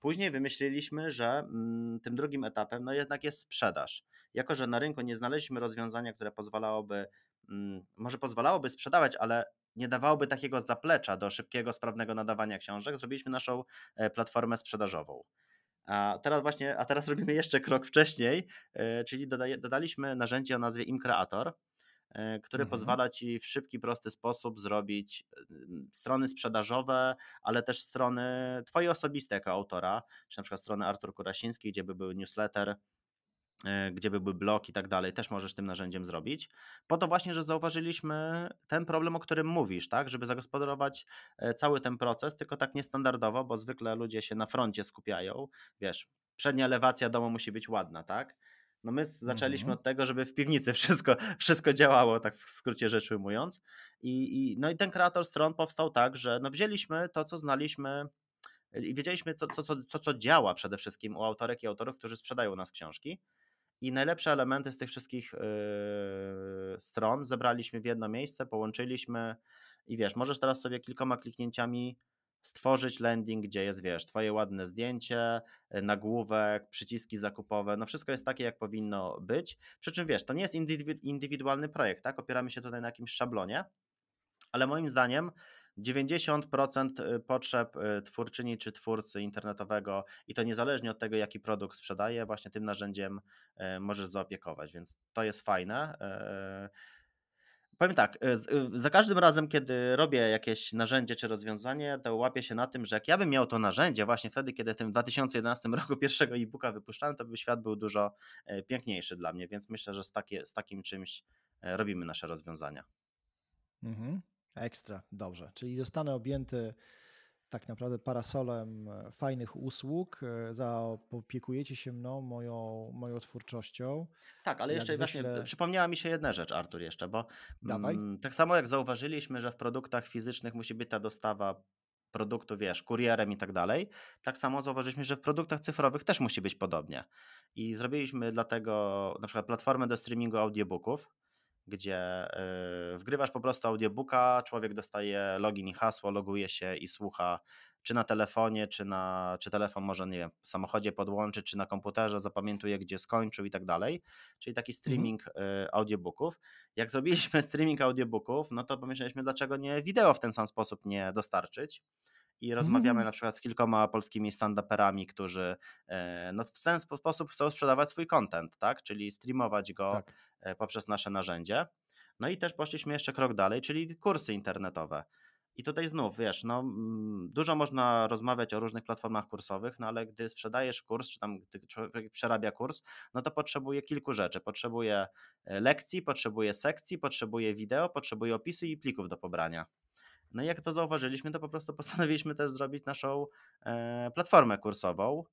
Później wymyśliliśmy, że mm, tym drugim etapem no jednak jest sprzedaż. Jako, że na rynku nie znaleźliśmy rozwiązania, które pozwalałoby, mm, może pozwalałoby sprzedawać, ale nie dawałoby takiego zaplecza do szybkiego, sprawnego nadawania książek, zrobiliśmy naszą e, platformę sprzedażową. A teraz właśnie, a teraz *laughs* robimy jeszcze krok wcześniej, e, czyli dodaliśmy narzędzie o nazwie ImCreator, e, które mhm. pozwala ci w szybki, prosty sposób zrobić strony sprzedażowe, ale też strony twoje osobiste jako autora, czy na przykład strony Artur Kurasiński, gdzie by był newsletter, E, gdzie by był blok i tak dalej, też możesz tym narzędziem zrobić. Po to właśnie, że zauważyliśmy ten problem, o którym mówisz, tak, żeby zagospodarować e, cały ten proces, tylko tak niestandardowo, bo zwykle ludzie się na froncie skupiają, wiesz, przednia elewacja domu musi być ładna, tak? No my zaczęliśmy mhm. od tego, żeby w piwnicy *laughs* wszystko, wszystko działało, tak w skrócie rzecz ujmując. I, i, no i ten kreator stron powstał tak, że no wzięliśmy to, co znaliśmy i wiedzieliśmy to, to, to, to, co działa przede wszystkim u autorek i autorów, którzy sprzedają u nas książki i najlepsze elementy z tych wszystkich yy, stron zebraliśmy w jedno miejsce, połączyliśmy i wiesz, możesz teraz sobie kilkoma kliknięciami stworzyć landing, gdzie jest, wiesz, twoje ładne zdjęcie, yy, nagłówek, przyciski zakupowe, no wszystko jest takie, jak powinno być. Przy czym, wiesz, to nie jest indywidualny projekt, tak? Opieramy się tutaj na jakimś szablonie, ale moim zdaniem 90% y, potrzeb y, twórczyni czy twórcy internetowego i to niezależnie od tego, jaki produkt sprzedaje, właśnie tym narzędziem możesz zaopiekować, więc to jest fajne. Powiem tak, za każdym razem, kiedy robię jakieś narzędzie czy rozwiązanie, to łapię się na tym, że jak ja bym miał to narzędzie właśnie wtedy, kiedy w tym 2011 *laughs* roku pierwszego e-booka wypuszczałem, to by świat był dużo piękniejszy dla mnie, więc myślę, że z, takie, z takim czymś robimy nasze rozwiązania. Mhm. Ekstra, dobrze. Czyli zostanę objęty tak naprawdę parasolem e, fajnych usług, e, zaopiekujecie się mną, moją, moją twórczością. Tak, ale jeszcze wyślę... właśnie przypomniała mi się jedna rzecz, Artur, jeszcze, bo Dawaj. Mm, tak samo jak zauważyliśmy, że w produktach fizycznych musi być ta dostawa produktu, wiesz, kurierem i tak dalej, tak samo zauważyliśmy, że w produktach cyfrowych też musi być podobnie. I zrobiliśmy dlatego na przykład platformę do streamingu audiobooków, gdzie y, wgrywasz po prostu audiobooka, człowiek dostaje login i hasło, loguje się i słucha czy na telefonie, czy, na, czy telefon może, nie wiem, w samochodzie podłączy, czy na komputerze, zapamiętuje, gdzie skończył i tak dalej. Czyli taki mhm. streaming mhm. audiobooków. Jak zrobiliśmy *laughs* streaming audiobooków, no to pomyśleliśmy, dlaczego nie wideo w ten sam sposób nie dostarczyć i rozmawiamy mm. na przykład z kilkoma polskimi stand-uperami, którzy e, no, w ten sposób chcą sprzedawać swój content, tak? czyli streamować go tak. E, poprzez nasze narzędzie. No i też poszliśmy jeszcze krok dalej, czyli kursy internetowe. I tutaj znów, wiesz, no, dużo można rozmawiać o różnych platformach kursowych, no ale gdy sprzedajesz kurs, czy tam gdy człowiek przerabia kurs, no to potrzebuje kilku rzeczy. Potrzebuje e, lekcji, potrzebuje sekcji, potrzebuje wideo, potrzebuje opisu i plików do pobrania. No i jak to zauważyliśmy, to po prostu *laughs* postanowiliśmy też zrobić naszą e, platformę kursową,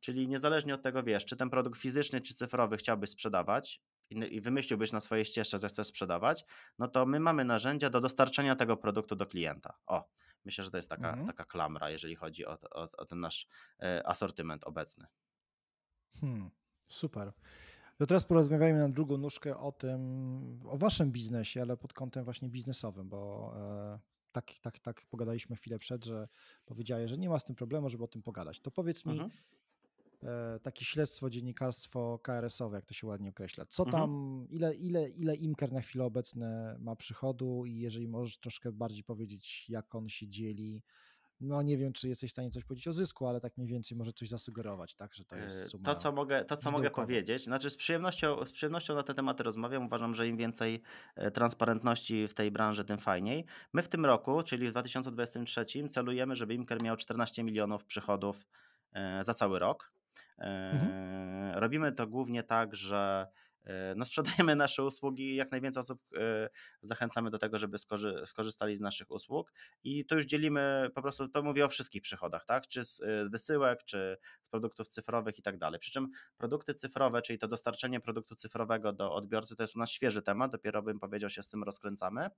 czyli niezależnie od tego, wiesz, czy ten produkt fizyczny czy cyfrowy chciałbyś sprzedawać i, wymyśliłbyś na swojej ścieżce, że chcesz sprzedawać, no to my mamy narzędzia do dostarczenia tego produktu do klienta. O, myślę, że to jest taka, mhm. taka klamra, jeżeli chodzi o, o, o ten nasz e, asortyment obecny. Hmm, super. To teraz porozmawiajmy na drugą nóżkę o tym, o waszym biznesie, ale pod kątem właśnie biznesowym, bo e, tak, tak, tak pogadaliśmy chwilę przed, że powiedziałeś, że nie ma z tym problemu, żeby o tym pogadać. To powiedz mi, mhm. e, takie śledztwo, dziennikarstwo KRS-owe, jak to się ładnie określa. Co mhm. tam, ile, ile, ile Imker na chwilę obecną ma przychodu i jeżeli możesz troszkę bardziej powiedzieć, jak on się dzieli, no nie wiem, czy jesteś w stanie coś powiedzieć o zysku, ale tak mniej więcej może coś zasugerować, tak, że to jest e, suma. To, co mogę, to, co mogę powiedzieć, znaczy z przyjemnością, z przyjemnością na te tematy rozmawiam. Uważam, że im więcej e, transparentności w tej branży, tym fajniej. My w tym roku, czyli w 2023, celujemy, żeby Imker miał 14 milionów przychodów e, za cały rok. Mhm. Robimy to głównie tak, że no sprzedajemy nasze usługi, jak najwięcej osób e, zachęcamy do tego, żeby skorzystali z naszych usług i to już dzielimy, po prostu to mówię o wszystkich przychodach, tak, czy z e, wysyłek, czy z produktów cyfrowych i tak dalej. Przy czym produkty cyfrowe, czyli to dostarczenie produktu cyfrowego do odbiorcy, to jest u nas świeży temat, dopiero bym powiedział się z tym rozkręcamy,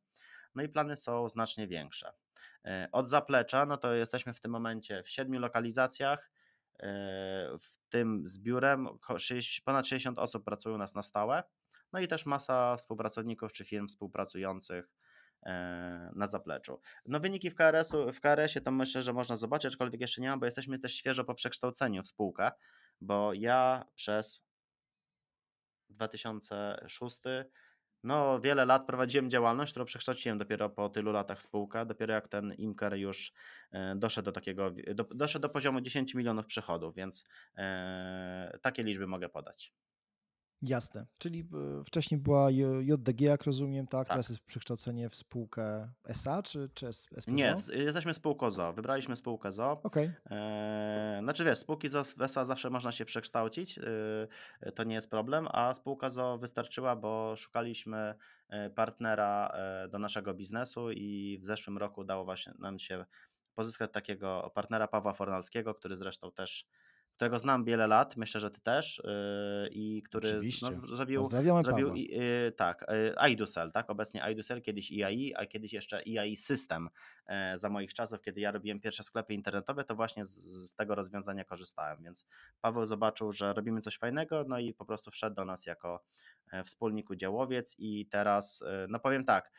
no i plany są znacznie większe. Od zaplecza, no to jesteśmy w tym momencie w siedmiu lokalizacjach, w tym z biurem ponad 60 osób pracuje u nas na stałe, no i też masa współpracowników czy firm współpracujących e, na zapleczu. No wyniki w, KRS-u, w KRS-ie to myślę, że można zobaczyć, aczkolwiek jeszcze nie mam, bo jesteśmy też świeżo po przekształceniu w spółkę, bo ja przez 2006 no, wiele lat prowadziłem działalność, którą przekształciłem dopiero po tylu latach w spółkę. Dopiero jak ten Imker już e, doszedł do takiego, do, doszedł do poziomu 10 milionów przychodów, więc e, takie liczby mogę podać. Jasne. Czyli e, wcześniej była JDG, jak rozumiem, tak? tak? Teraz jest przekształcenie w spółkę SA czy, czy SPZO? Nie, jesteśmy spółką ZO. Wybraliśmy spółkę ZO. Okay. E, znaczy wiesz, spółki ZO w SA zawsze można się przekształcić, e, to nie jest problem, a spółka ZO wystarczyła, bo szukaliśmy e, partnera do naszego biznesu i w zeszłym roku udało właśnie nam się pozyskać takiego partnera Pawła Fornalskiego, który zresztą też którego znam wiele lat, myślę, że ty też, yy, i który no, zrobił, zrobił yy, tak, yy, iDusel, tak, obecnie iDusel, kiedyś IAI, a kiedyś jeszcze IAI System yy, za moich czasów, kiedy ja robiłem pierwsze sklepy internetowe, to właśnie z, z, tego rozwiązania korzystałem, więc Paweł zobaczył, że robimy coś fajnego, no i po prostu wszedł do nas jako E, wspólnik udziałowiec i teraz, e, no powiem tak, e,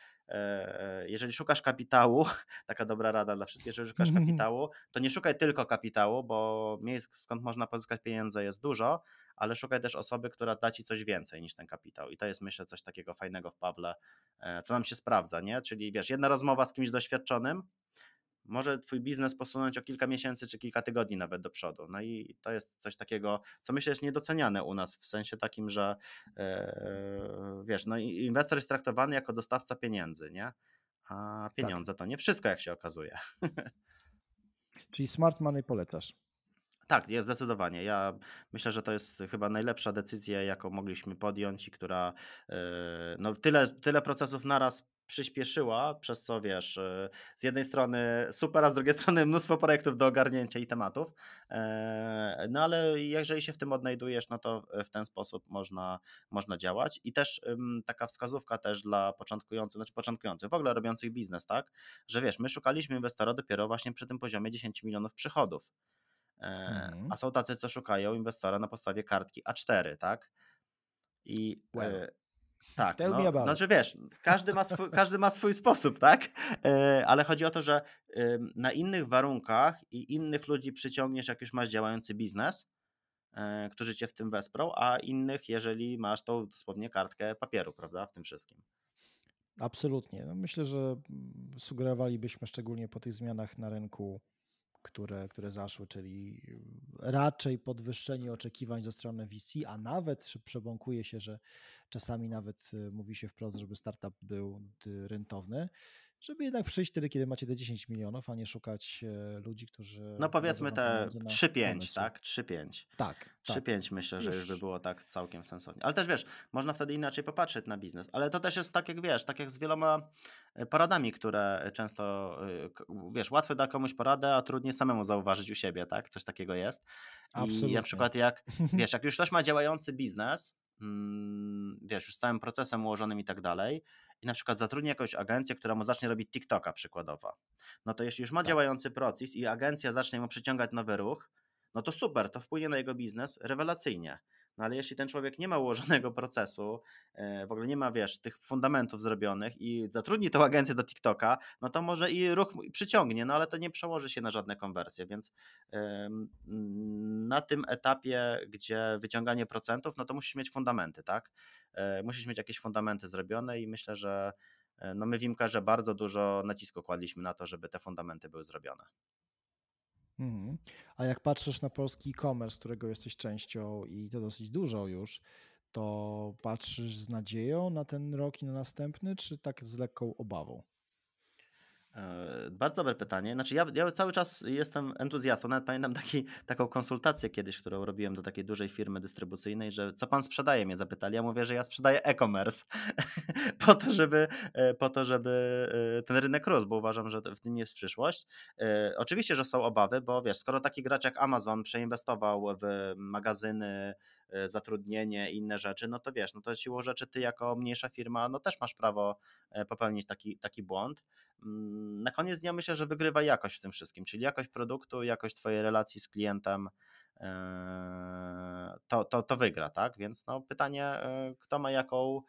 jeżeli szukasz kapitału, *laughs* taka dobra rada dla wszystkich, jeżeli szukasz *laughs* kapitału, to nie szukaj tylko kapitału, bo miejsc, skąd można pozyskać pieniądze jest dużo, ale szukaj też osoby, która da ci coś więcej niż ten kapitał. I to jest myślę coś takiego fajnego w Pawle, co nam się sprawdza, nie? Czyli wiesz, jedna rozmowa z kimś doświadczonym, może twój biznes posunąć o kilka miesięcy czy kilka tygodni nawet do przodu. No i to jest coś takiego, co myślę jest niedoceniane u nas w sensie takim, że yy, wiesz, no inwestor jest traktowany jako dostawca pieniędzy, nie? A tak. pieniądze tak. to nie wszystko, jak się okazuje. *laughs* Czyli smart money polecasz. Tak, jest zdecydowanie. Ja myślę, że to jest chyba najlepsza decyzja, jaką mogliśmy podjąć i która e, no, tyle, tyle procesów naraz przyspieszyła, przez co wiesz, y, z jednej strony super, a z drugiej *laughs* strony mnóstwo projektów do ogarnięcia i tematów. E, no ale jeżeli się w tym odnajdujesz, no to w ten sposób można, można działać. I też taka wskazówka też dla początkujących, znaczy początkujących, w ogóle robiących biznes, tak? Że wiesz, my szukaliśmy inwestora dopiero właśnie przy tym poziomie 10 milionów przychodów. E, mhm. A są tacy, co szukają inwestora na podstawie kartki A4, tak? I well. Tak, no, znaczy wiesz, każdy ma, swój, każdy ma swój sposób, tak? E, ale chodzi o to, że na innych warunkach i innych ludzi przyciągniesz, jak już masz działający biznes, e, którzy cię w tym wesprą, a innych, jeżeli masz tą dosłownie kartkę papieru, prawda, w tym wszystkim. Absolutnie. No myślę, że mm, sugerowalibyśmy szczególnie po tych zmianach na rynku które, które zaszły, czyli raczej podwyższenie oczekiwań ze strony VC, a nawet przebąkuje się, że czasami nawet y, mówi się wprost, żeby startup był rentowny żeby jednak przyjść wtedy, kiedy macie te 10 milionów, a nie szukać e, ludzi, którzy. No powiedzmy te 3-5, tak? 3-5. Tak. 3-5 tak. myślę, że już by było tak całkiem sensownie. Ale też wiesz, można wtedy inaczej popatrzeć na biznes. Ale to też jest tak, jak wiesz, tak jak z wieloma e, poradami, które często, e, wiesz, łatwo da komuś poradę, a trudniej samemu zauważyć u siebie, tak? Coś takiego jest. Absolutnie. I na przykład jak, *laughs* wiesz, jak już ktoś ma działający biznes, mm, wiesz, już z całym procesem ułożonym i tak dalej, i na przykład zatrudni jakąś agencję, która mu zacznie robić TikToka przykładowo, no to jeśli już ma tak. działający proces i agencja zacznie mu przyciągać nowy ruch, no to super, to wpłynie na jego biznes rewelacyjnie. No ale jeśli ten człowiek nie ma ułożonego *laughs* procesu, e, w ogóle nie ma, wiesz, tych fundamentów zrobionych i zatrudni tą agencję do TikToka, no to może i ruch przyciągnie, no ale to nie przełoży się na żadne konwersje, więc na tym etapie, gdzie wyciąganie procentów, no to musisz mieć fundamenty, tak? E, musisz mieć jakieś fundamenty zrobione i myślę, że e, no my w Imkarze bardzo dużo nacisku kładliśmy na to, żeby te fundamenty były zrobione. Mhm. A jak patrzysz na polski e-commerce, którego jesteś częścią i to dosyć dużo już, to patrzysz z nadzieją na ten rok i na następny, czy tak z lekką obawą? E, bardzo dobre pytanie. Znaczy, ja, ja cały czas jestem entuzjastą. Nawet pamiętam taki, taką konsultację kiedyś, którą robiłem do takiej dużej firmy dystrybucyjnej, że co pan sprzedaje, mnie zapytali. Ja mówię, że ja sprzedaję e-commerce *laughs* po, to, żeby, e, po to, żeby e, ten rynek rósł, bo uważam, że w tym jest przyszłość. Oczywiście, że są obawy, bo wiesz, skoro taki gracz jak Amazon przeinwestował w magazyny, zatrudnienie i inne rzeczy, no to wiesz, no to siłą rzeczy ty jako mniejsza firma, no też masz prawo popełnić taki, taki błąd. Mm, na koniec dnia myślę, że wygrywa jakość w tym wszystkim, czyli jakość produktu, jakość Twojej relacji z klientem. to, to, to wygra, tak? Więc no, pytanie, kto ma jaką,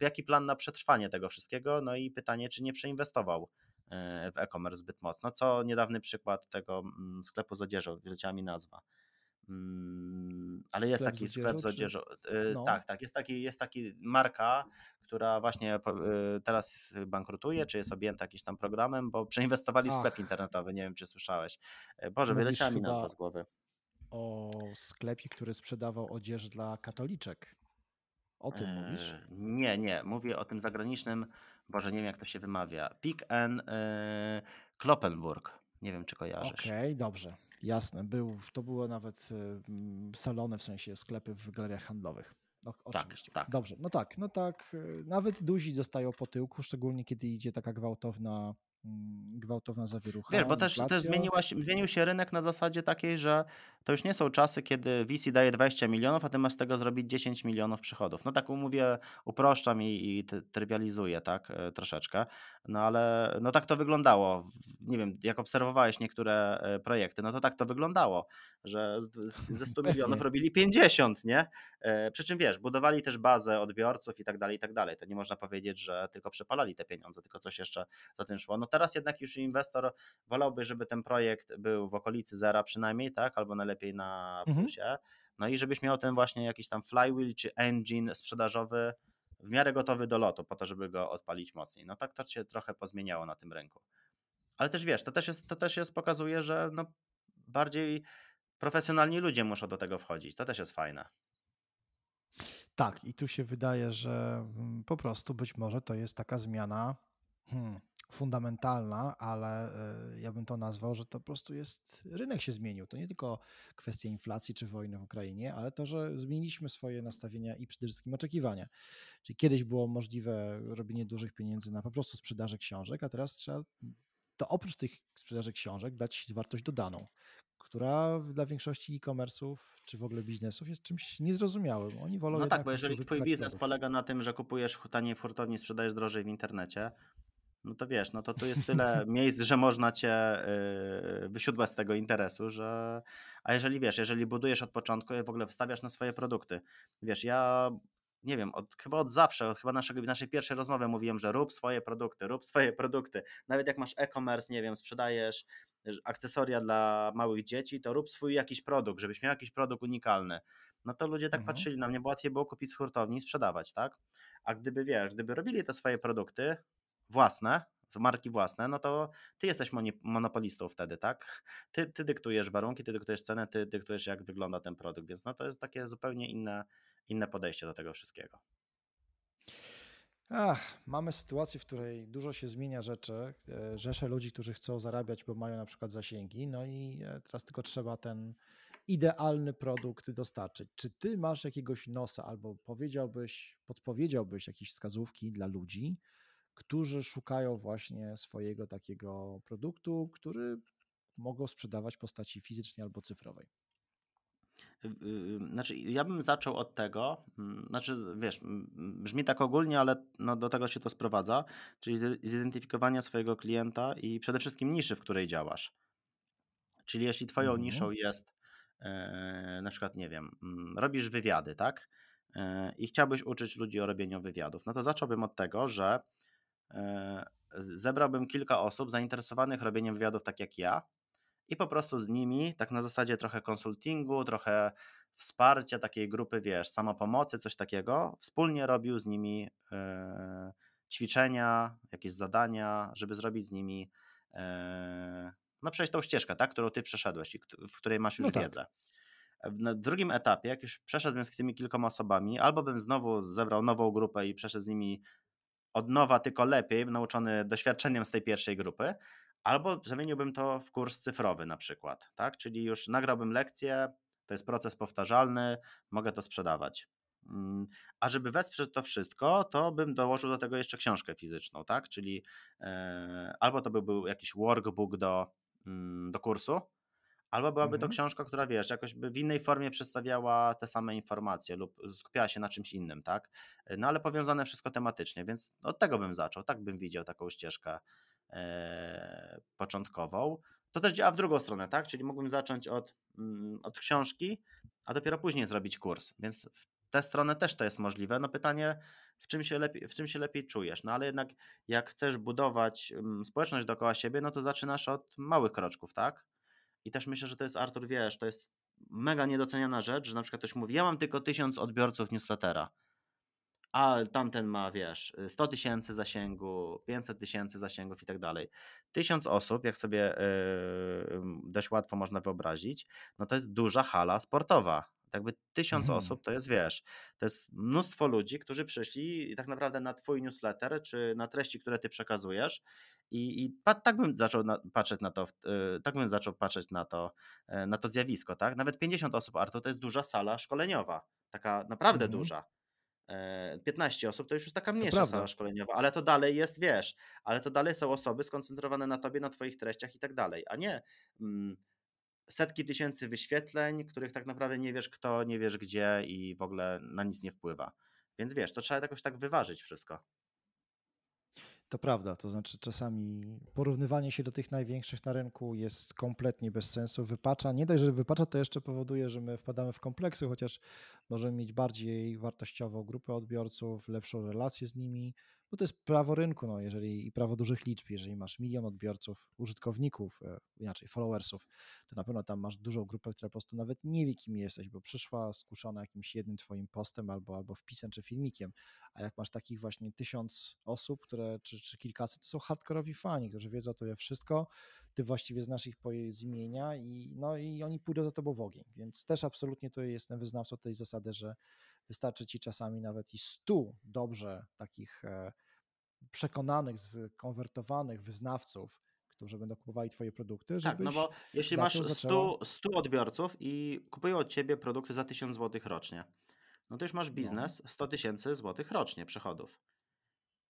jaki plan na przetrwanie tego wszystkiego, no i pytanie, czy nie przeinwestował w e-commerce zbyt mocno, co niedawny przykład tego mm, sklepu z odzieżą, wyleciała mi nazwa. Mm, ale jest taki sklep z odzieżą. Y, no. Tak, tak. Jest taki, jest taki marka, która właśnie y, teraz bankrutuje, czy jest objęta jakimś tam programem, bo przeinwestowali w sklep internetowy. Nie wiem, czy słyszałeś. Y, Boże, wyleciała mi nazwa z głowy. O sklepie, który sprzedawał odzież dla katoliczek. O tym mówisz? Nie, nie. Mówię o tym zagranicznym. Boże, nie wiem, jak to się wymawia. Pick and Kloppenburg. Nie wiem, czy kojarzysz. Okej, okay, dobrze. Jasne, był, to było nawet y, salony, w sensie sklepy w galeriach handlowych. No, oczywiście. Tak, tak. Dobrze, no tak, no tak. Y, nawet duzi zostają po tyłku, szczególnie kiedy idzie taka gwałtowna Mm, gwałtowna zawierucha. Wiesz, bo też, też zmieniła, zmienił się rynek na zasadzie takiej, że to już nie są czasy, kiedy VC daje 20 milionów, a ty masz z tego zrobić 10 milionów przychodów. No tak umówię, uproszczam i, i trywializuję, tak, e, troszeczkę. No ale no tak to wyglądało. Nie wiem, jak obserwowałeś niektóre e, projekty, no to tak to wyglądało, że ze 100 *laughs* milionów robili 50, nie? E, przy czym wiesz, budowali też bazę odbiorców i tak dalej, i tak dalej. To nie można powiedzieć, że tylko przepalali te pieniądze, tylko coś jeszcze za tym szło. No teraz jednak już inwestor wolałby, żeby ten projekt był w okolicy zera przynajmniej, tak, albo najlepiej na mhm. plusie. Mhm. No i żebyś miał ten właśnie jakiś tam flywheel czy engine sprzedażowy w miarę gotowy do lotu, po to, żeby go odpalić mocniej. No tak to się trochę pozmieniało na tym rynku. Ale też wiesz, to też jest, to też jest pokazuje, że no bardziej profesjonalni ludzie muszą do tego wchodzić. To też jest fajne. Tak, i tu się wydaje, że mm, po prostu być może to jest taka zmiana hmm, fundamentalna, ale e, ja bym to nazwał, że to po prostu jest, rynek się zmienił. To nie tylko kwestia inflacji czy wojny w Ukrainie, ale to, że zmieniliśmy swoje nastawienia i przede wszystkim oczekiwania. Czyli kiedyś było możliwe robienie dużych pieniędzy na po prostu sprzedaży książek, a teraz trzeba to oprócz tych sprzedaży książek dać wartość dodaną, która dla większości e-commerce'ów czy w ogóle biznesów jest czymś niezrozumiałym. Oni wolą No tak, bo jeżeli twój biznes produkt. polega na tym, że kupujesz taniej w hurtowni, sprzedajesz drożej w internecie, no to wiesz, no to tu jest tyle *laughs* miejsc, że można cię yy, wysiudłać z tego interesu, że. A jeżeli wiesz, jeżeli budujesz od początku i w ogóle wstawiasz na swoje produkty. Wiesz, ja nie wiem, od, chyba od zawsze, od chyba naszego, naszej pierwszej rozmowy mówiłem, że rób swoje produkty, rób swoje produkty. Nawet jak masz e-commerce, nie wiem, sprzedajesz akcesoria dla małych dzieci, to rób swój jakiś produkt, żebyś miał jakiś produkt unikalny. No to ludzie tak mhm. patrzyli na mnie, bo łatwiej było kupić z hurtowni i sprzedawać, tak? A gdyby wiesz, gdyby robili te swoje produkty, własne, marki własne, no to ty jesteś monopolistą wtedy, tak? Ty, ty dyktujesz warunki, ty dyktujesz cenę, ty dyktujesz jak wygląda ten produkt, więc no to jest takie zupełnie inne, inne podejście do tego wszystkiego. Ach, mamy sytuację, w której dużo się zmienia rzeczy, e, rzesze ludzi, którzy chcą zarabiać, bo mają na przykład zasięgi, no i e, teraz tylko trzeba ten idealny produkt dostarczyć. Czy ty masz jakiegoś nosa albo powiedziałbyś, podpowiedziałbyś jakieś wskazówki dla ludzi, którzy szukają właśnie swojego takiego produktu, który mogą sprzedawać w postaci fizycznej albo cyfrowej. Y, y, znaczy, ja bym zaczął od tego, mm, znaczy, wiesz, brzmi tak ogólnie, ale no do tego się to sprowadza, czyli zidentyfikowania swojego klienta i przede wszystkim niszy, w której działasz. Czyli jeśli twoją mhm. niszą jest e, na przykład, nie wiem, mm, robisz wywiady, tak? E, I chciałbyś uczyć ludzi o robieniu wywiadów, no to zacząłbym od tego, że zebrałbym kilka osób zainteresowanych robieniem wywiadów tak jak ja i po prostu z nimi, tak na zasadzie trochę konsultingu, trochę wsparcia takiej grupy, wiesz, samopomocy, coś takiego, wspólnie robił z nimi e, ćwiczenia, jakieś zadania, żeby zrobić z nimi, e, no przejść tą ścieżkę, tak, którą ty przeszedłeś i w której masz już no tak. wiedzę. Na drugim etapie, jak już przeszedłem z tymi kilkoma osobami, albo bym znowu zebrał nową grupę i przeszedł z nimi od nowa, tylko lepiej, nauczony doświadczeniem z tej pierwszej grupy, albo zamieniłbym to w kurs cyfrowy na przykład, tak? Czyli już nagrałbym lekcję, to jest proces powtarzalny, mogę to sprzedawać. Mm, a żeby wesprzeć to wszystko, to bym dołożył do tego jeszcze książkę fizyczną, tak? Czyli e, albo to by był jakiś workbook do, mm, do kursu, Albo byłaby to mhm. książka, która wiesz, jakoś by w innej formie przedstawiała te same informacje lub skupiała się na czymś innym, tak? No ale powiązane wszystko tematycznie, więc od tego bym zaczął, tak bym widział taką ścieżkę e, początkową. To też działa w drugą stronę, tak? Czyli mógłbym zacząć od mm, od książki, a dopiero później zrobić kurs. Więc w tę stronę też to jest możliwe. No pytanie, w czym się lepiej, w czym się lepiej czujesz? No ale jednak jak chcesz budować mm, społeczność dookoła siebie, no to zaczynasz od małych kroczków, tak? I też myślę, że to jest, Artur, wiesz, to jest mega niedoceniana rzecz, że na przykład ktoś mówi, ja mam tylko tysiąc odbiorców newslettera a tamten ma, wiesz, 100 tysięcy zasięgu, 500 tysięcy zasięgów i tak dalej. Tysiąc osób, jak sobie yy, dość łatwo można wyobrazić, no to jest duża hala sportowa. Tak jakby tysiąc mhm. osób to jest, wiesz, to jest mnóstwo ludzi, którzy przyszli tak naprawdę na twój newsletter, czy na treści, które ty przekazujesz i, i tak bym zaczął na, patrzeć na to, yy, tak bym zaczął patrzeć na to, yy, na to zjawisko, tak? Nawet 50 osób, Artur, to jest duża sala szkoleniowa, taka naprawdę mhm. duża. 15 e, osób to już jest taka mniejsza sala szkoleniowa, ale to dalej jest, wiesz, ale to dalej są osoby skoncentrowane na tobie, na twoich treściach i tak dalej, a nie mm, setki tysięcy wyświetleń, których tak naprawdę nie wiesz kto, nie wiesz gdzie i w ogóle na nic nie wpływa. Więc wiesz, to trzeba jakoś tak wyważyć wszystko. To prawda, to znaczy czasami porównywanie się do tych największych na rynku jest kompletnie bez sensu. Wypacza, nie dość, że wypacza, to jeszcze powoduje, że my wpadamy w kompleksy, chociaż możemy mieć bardziej wartościową grupę odbiorców, lepszą relację z nimi, bo to jest prawo rynku, no, jeżeli, i prawo dużych liczb. Jeżeli masz milion odbiorców, użytkowników, e, inaczej followersów, to na pewno tam masz dużą grupę, która po prostu nawet nie wie, kim jesteś, bo przyszła skuszona jakimś jednym twoim postem albo, albo wpisem czy filmikiem. A jak masz takich właśnie tysiąc osób, które, czy, czy kilkaset, to są hardkorowi fani, którzy wiedzą o tobie wszystko, ty właściwie znasz ich po z imienia i, no, i oni pójdą za tobą w ogień. Więc też absolutnie to jestem wyznawcą tej zasady, że Wystarczy ci czasami nawet i stu dobrze takich e, przekonanych, skonwertowanych wyznawców, którzy będą kupowali twoje produkty. Tak, no bo jeśli masz 100, zaczęła... 100 odbiorców i kupują od ciebie produkty za 1000 zł rocznie, no to już masz no. biznes 100 tysięcy złotych rocznie przychodów.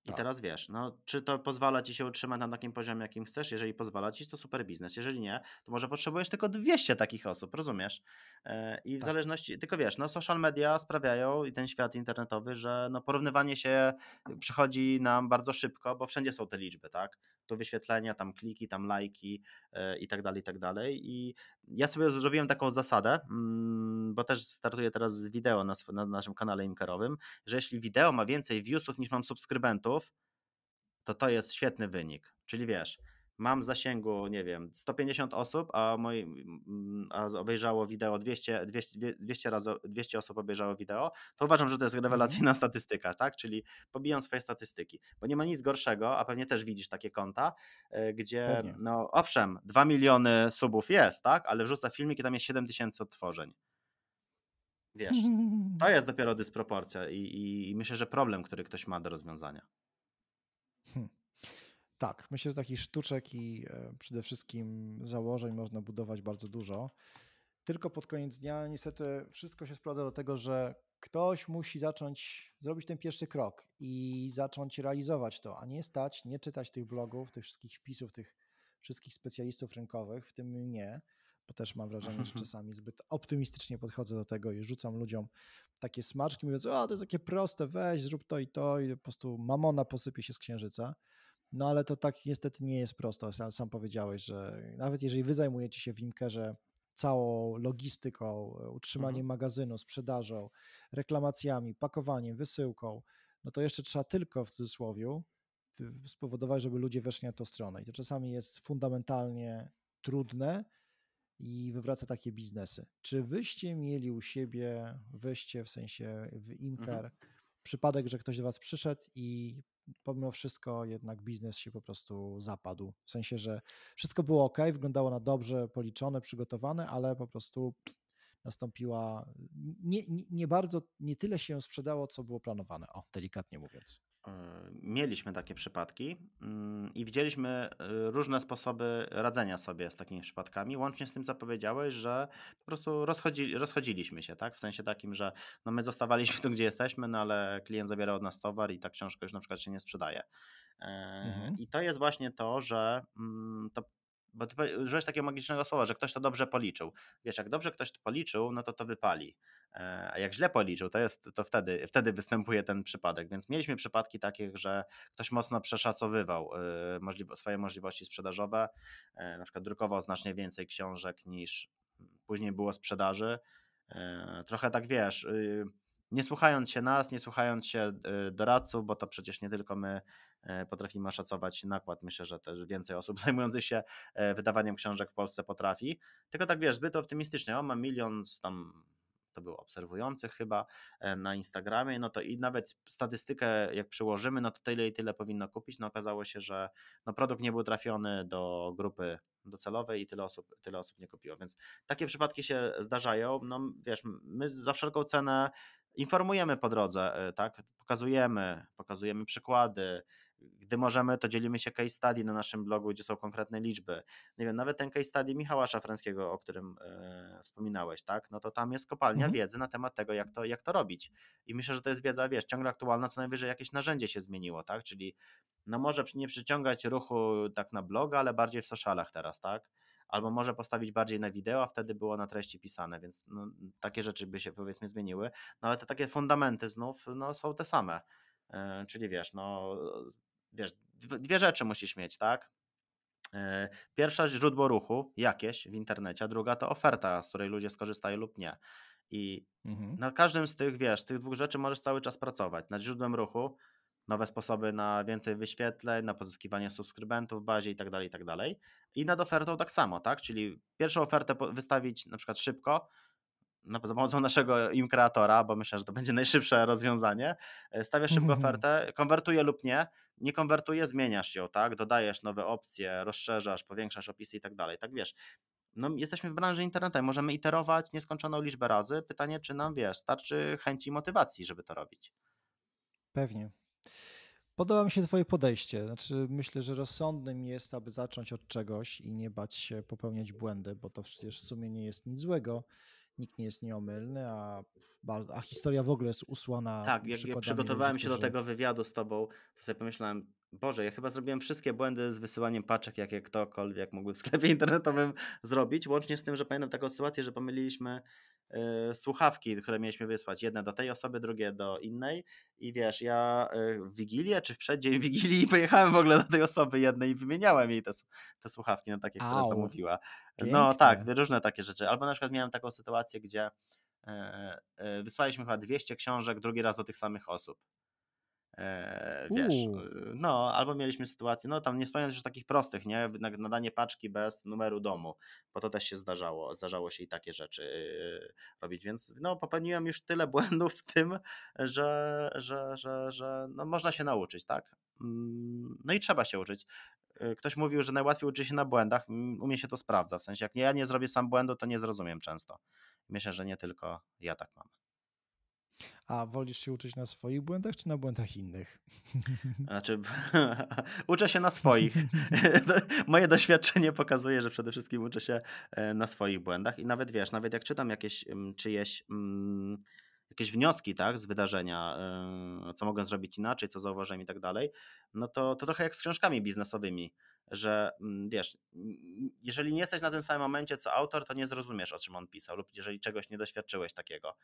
I tak. teraz wiesz, no, czy to pozwala ci się utrzymać na takim poziomie, jakim chcesz? Jeżeli pozwala ci, to super biznes. Jeżeli nie, to może potrzebujesz tylko 200 takich osób, rozumiesz? E, I w tak. zależności, tylko wiesz, no, social media sprawiają i ten świat internetowy, że no, porównywanie się przychodzi nam bardzo szybko, bo wszędzie są te liczby, tak? Tu wyświetlenia, tam kliki, tam lajki e, i tak dalej, i tak dalej. I ja sobie zrobiłem taką zasadę, mm, bo też startuję teraz z wideo na, na naszym kanale imkerowym, że jeśli wideo ma więcej viewsów niż mam subskrybentów, to to jest świetny wynik. Czyli wiesz, mam zasięgu, nie wiem, 150 osób, a, moi, a obejrzało wideo 200, 200, 200 razy 200 osób obejrzało wideo, to uważam, że to jest rewelacyjna mhm. statystyka, tak? Czyli pobijam swoje statystyki, bo nie ma nic gorszego, a pewnie też widzisz takie konta, e, gdzie, pewnie. no owszem, 2 miliony subów jest, tak? Ale wrzuca filmik i tam jest 7 tysięcy odtworzeń. Wiesz, to jest dopiero dysproporcja i, i, i myślę, że problem, który ktoś ma do rozwiązania. Hmm. Tak, myślę, że takich sztuczek i e, przede wszystkim założeń można budować bardzo dużo. Tylko pod koniec dnia niestety wszystko się sprowadza do tego, że ktoś musi zacząć zrobić ten pierwszy krok i zacząć realizować to, a nie stać, nie czytać tych blogów, tych wszystkich wpisów, tych wszystkich specjalistów rynkowych, w tym mnie, bo też mam wrażenie, że *laughs* czasami zbyt optymistycznie podchodzę do tego i rzucam ludziom takie smaczki, mówiąc, o to jest takie proste, weź, zrób to i to i po prostu mamona posypie się z księżyca. No ale to tak niestety nie jest prosto. Sam, sam powiedziałeś, że nawet jeżeli wy zajmujecie się w Imkerze całą logistyką, utrzymaniem mhm. magazynu, sprzedażą, reklamacjami, pakowaniem, wysyłką, no to jeszcze trzeba tylko w cudzysłowie spowodować, żeby ludzie weszli na tą stronę. I to czasami jest fundamentalnie trudne i wywraca takie biznesy. Czy wyście mieli u siebie, wyście w sensie w Imker, mhm. przypadek, że ktoś do was przyszedł i pomimo wszystko jednak biznes się po prostu zapadł. W sensie, że wszystko było ok, wyglądało na dobrze policzone, przygotowane, ale po prostu nastąpiła, nie, nie, nie bardzo, nie tyle się sprzedało, co było planowane, o, delikatnie mówiąc. E, mieliśmy takie przypadki mm, i widzieliśmy e, różne sposoby radzenia sobie z takimi przypadkami, łącznie z tym, co powiedziałeś, że po prostu rozchodzi, rozchodziliśmy się, tak? W sensie takim, że no my zostawaliśmy tu, gdzie jesteśmy, no ale klient zabierał od nas towar i ta książka już na przykład się nie sprzedaje. E, mhm. I to jest właśnie to, że mm, to bo ty użyłeś takiego magicznego słowa, że ktoś to dobrze policzył. Wiesz, jak dobrze ktoś to policzył, no to to wypali. E, a jak źle policzył, to jest to wtedy, wtedy występuje ten przypadek. Więc mieliśmy przypadki takich, że ktoś mocno przeszacowywał e, swoje możliwości sprzedażowe, e, na przykład drukował znacznie więcej książek niż później było sprzedaży. Trochę tak wiesz, y, nie słuchając się nas, nie słuchając się doradców, bo to przecież nie tylko my potrafimy oszacować nakład. Myślę, że też więcej osób *laughs* zajmujących się e, wydawaniem książek w Polsce potrafi. Tylko tak wiesz, zbyt optymistycznie, o mam milion tam to było obserwujących chyba e, na Instagramie, no to i nawet statystykę jak przyłożymy, no to tyle i tyle powinno kupić, no okazało się, że no produkt nie był trafiony do grupy docelowej i tyle osób, tyle osób nie kupiło, więc takie przypadki się zdarzają, no wiesz, my za wszelką cenę informujemy po drodze, e, tak, pokazujemy, pokazujemy przykłady, gdy możemy, to dzielimy się case study na naszym blogu, gdzie są konkretne liczby. Nie wiem, nawet ten case study Michała Szafrańskiego, o którym e, wspominałeś, tak? No to tam jest kopalnia mhm. wiedzy na temat tego, jak to, jak to robić. I myślę, że to jest wiedza, wiesz, ciągle aktualna, co najwyżej jakieś narzędzie się zmieniło, tak? Czyli no może nie przyciągać ruchu tak na bloga, ale bardziej w socialach teraz, tak? Albo może postawić bardziej na wideo, a wtedy było na treści pisane, więc no, takie rzeczy by się powiedzmy zmieniły. No ale te takie fundamenty znów no, są te same. E, czyli wiesz, no wiesz, dwie rzeczy musisz mieć, tak? E, pierwsza źródło ruchu jakieś w internecie, a druga to oferta, z której ludzie skorzystają lub nie. I mhm. na każdym z tych, wiesz, tych dwóch rzeczy możesz cały czas pracować. Nad źródłem ruchu, nowe sposoby na więcej wyświetleń, na pozyskiwanie subskrybentów w bazie i tak dalej, i tak dalej. I nad ofertą tak samo, tak? Czyli pierwszą ofertę wystawić na przykład szybko, za pomocą naszego im kreatora, bo myślę, że to będzie *laughs* najszybsze rozwiązanie. E, stawiasz szybko *laughs* ofertę, konwertuje lub nie, nie konwertuje, zmieniasz ją, tak? Dodajesz nowe opcje, rozszerzasz, powiększasz opisy i tak dalej. Tak wiesz, no, jesteśmy w branży internetowej, możemy iterować nieskończoną liczbę razy. Pytanie, czy nam wiesz, starczy chęci i motywacji, żeby to robić. Pewnie. Podoba mi się Twoje podejście. Znaczy, myślę, że rozsądnym jest, aby zacząć od czegoś i nie bać się popełniać błędy, bo to przecież w sumie nie jest nic złego nikt nie jest nieomylny, a, a historia w ogóle jest usłana. Tak, jak, jak przygotowałem ludzi, się którzy... do tego wywiadu z tobą, to sobie pomyślałem, Boże, ja chyba zrobiłem wszystkie błędy z wysyłaniem paczek, jakie ktokolwiek mógłby w sklepie internetowym zrobić, łącznie z tym, że pamiętam taką sytuację, że pomyliliśmy słuchawki, które mieliśmy wysłać, jedne do tej osoby, drugie do innej i wiesz, ja y, w Wigilię, czy w przeddzień Wigilii *laughs* pojechałem w ogóle do tej osoby jednej i wymieniałem jej te, te słuchawki na takie, które zamówiła. Piękne. No tak, różne takie rzeczy. Albo na przykład miałem taką sytuację, gdzie y, wysłaliśmy chyba 200 książek drugi raz do tych samych osób. E, wiesz, no, albo mieliśmy sytuację, no tam nie wspomniałem już takich prostych, nie, nadanie paczki bez numeru domu, bo to też się zdarzało, zdarzało się i takie rzeczy yy, robić, więc no popełniłem już tyle *laughs* błędów w tym, że, że, że, że no, można się nauczyć, tak? Mm, no i trzeba się uczyć. Ktoś mówił, że najłatwiej uczy się na błędach, u mnie się to sprawdza, w sensie jak ja nie zrobię sam błędu, to nie zrozumiem często. Myślę, że nie tylko ja tak mam. A wolisz się uczyć na swoich błędach, czy na błędach innych? *laughs* Znaczy, *laughs* uczę się na swoich. *laughs* Moje doświadczenie pokazuje, że przede wszystkim uczę się e, na swoich błędach i nawet wiesz, nawet jak czytam jakieś czyjeś jakieś wnioski tak, z wydarzenia, e, co mogę zrobić inaczej, co zauważyłem i tak dalej, no to, to trochę jak z książkami biznesowymi że mm, wiesz, jeżeli nie jesteś na tym samym momencie co autor, to nie zrozumiesz, o czym on pisał, lub jeżeli czegoś nie doświadczyłeś takiego.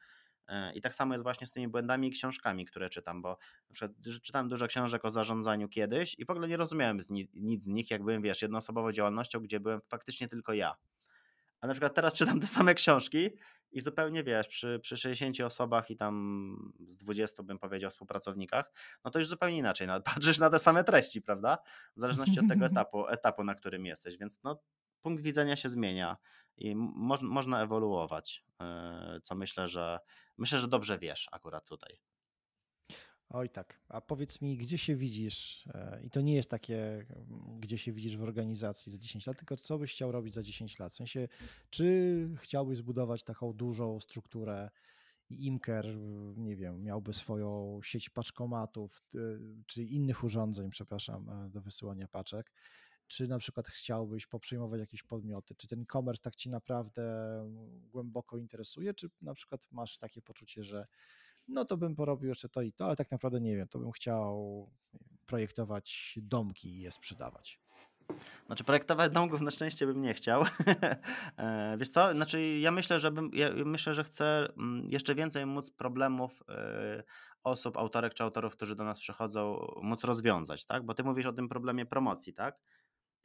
E, I tak samo jest właśnie z tymi błędami i książkami, które czytam, bo na przykład czytałem dużo książek o zarządzaniu kiedyś i w ogóle nie rozumiałem nic z nich, jak byłem, wiesz, jednoosobową działalnością, gdzie byłem faktycznie tylko ja. A na przykład teraz czytam te same książki i zupełnie wiesz, przy, przy 60 osobach i tam z 20 bym powiedział współpracownikach, no to już zupełnie inaczej no, *laughs* patrzysz na te same treści, prawda? W zależności od tego *laughs* etapu, etapu na którym jesteś, więc no, punkt widzenia się zmienia i moż, można ewoluować, yy, co myślę, że myślę, że dobrze wiesz akurat tutaj. Oj tak, a powiedz mi, gdzie się widzisz? E, I to nie jest takie, gdzie się widzisz w organizacji za 10 lat, tylko co byś chciał robić za 10 lat? W sensie, czy chciałbyś zbudować taką dużą strukturę i Imker, nie wiem, miałby swoją sieć paczkomatów, czy innych urządzeń, przepraszam, e, do wysyłania paczek? Czy na przykład chciałbyś poprzejmować jakieś podmioty? Czy ten e-commerce tak ci naprawdę głęboko interesuje, czy na przykład masz takie poczucie, że no to bym porobił jeszcze to i to, ale tak naprawdę nie wiem, to bym chciał projektować domki i je sprzedawać. Znaczy projektować domków na szczęście bym nie chciał. *laughs* E, wiesz co, znaczy ja myślę, że bym, ja myślę, że chcę mm, jeszcze więcej móc problemów e, osób, autorek czy autorów, którzy do nas przychodzą, móc rozwiązać, tak? Bo ty mówisz o tym problemie promocji, tak?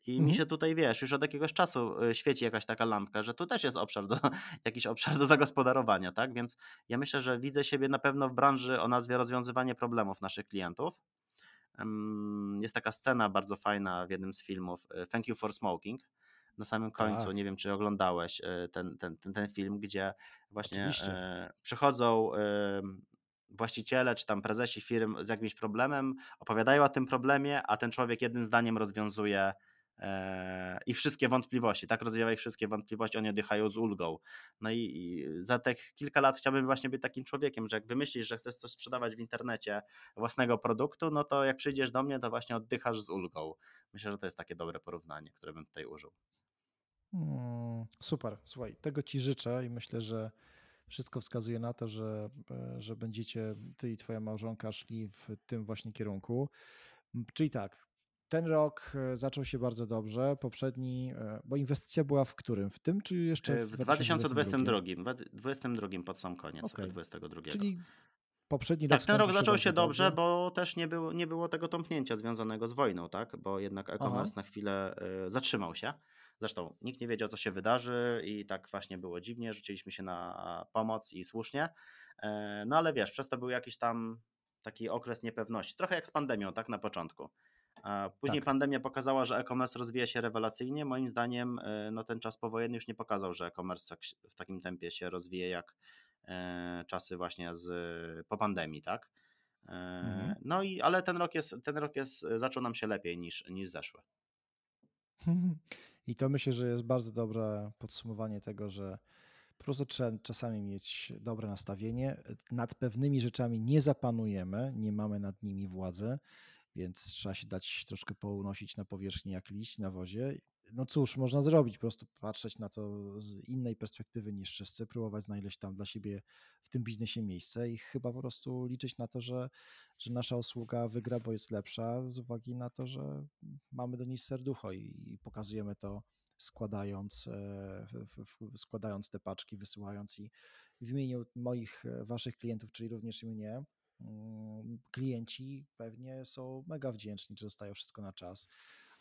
I mi Mhm. się tutaj, wiesz, już od jakiegoś czasu y, świeci jakaś taka lampka, że tu też jest obszar do, *laughs* jakiś obszar do zagospodarowania, tak? Więc ja myślę, że widzę siebie na pewno w branży o nazwie rozwiązywanie problemów naszych klientów. Em, Jest taka scena bardzo fajna w jednym z filmów, y, Thank You for Smoking. Na samym końcu, Tak, nie wiem czy oglądałeś y, ten, ten, ten, ten film, gdzie właśnie oczywiście. e, przychodzą właściciele czy tam prezesi firm z jakimś problemem, opowiadają o tym problemie, a ten człowiek jednym zdaniem rozwiązuje e, ich wszystkie wątpliwości, tak rozwiewa ich wszystkie wątpliwości, oni oddychają z ulgą. No i, za te kilka lat chciałbym właśnie być takim człowiekiem, że jak wymyślisz, że chcesz coś sprzedawać w internecie własnego produktu, no to jak przyjdziesz do mnie, to właśnie oddychasz z ulgą. Myślę, że to jest takie dobre porównanie, które bym tutaj użył. Mm, super, słuchaj, tego ci życzę i myślę, że wszystko wskazuje na to, że, e, że będziecie ty i twoja małżonka szli w tym właśnie kierunku. Czyli tak, ten rok e, zaczął się bardzo dobrze, poprzedni, e, bo inwestycja była w którym? W tym, czy jeszcze E, w W 2022? 2022, w 2022 pod sam koniec, Okej, 22. czyli poprzedni rok Tak, ten rok skończył się zaczął się dobrze, dobrze. bo też nie było, nie było tego tąpnięcia związanego z wojną, tak? Bo jednak e-commerce na chwilę y, zatrzymał się. Zresztą nikt nie wiedział, co się wydarzy, i tak właśnie było dziwnie. Rzuciliśmy się na pomoc i słusznie. E, No ale wiesz, przez to był jakiś tam taki okres niepewności. Trochę jak z pandemią, tak? Na początku. Później tak. pandemia pokazała, że e-commerce rozwija się rewelacyjnie. Moim zdaniem, y, no ten czas powojenny już nie pokazał, że e-commerce tak w takim tempie się rozwija jak e, czasy właśnie z, po pandemii, tak? Mhm. E, No i ale ten rok jest, ten rok jest, zaczął nam się lepiej niż, niż zeszły. *laughs* I to myślę, że jest bardzo dobre podsumowanie tego, że po prostu trzeba czasami mieć dobre nastawienie. Nad pewnymi rzeczami nie zapanujemy, nie mamy nad nimi władzy, więc trzeba się dać troszkę pounosić na powierzchni jak liść na wozie. No cóż, można zrobić, po prostu patrzeć na to z innej perspektywy niż wszyscy, próbować znaleźć tam dla siebie w tym biznesie miejsce i chyba po prostu liczyć na to, że, że nasza usługa wygra, bo jest lepsza, z uwagi na to, że mamy do niej serducho i, i pokazujemy to składając, e, składając te paczki, wysyłając i w imieniu moich, e, waszych klientów, czyli również i mnie, klienci pewnie są mega wdzięczni, że dostają wszystko na czas.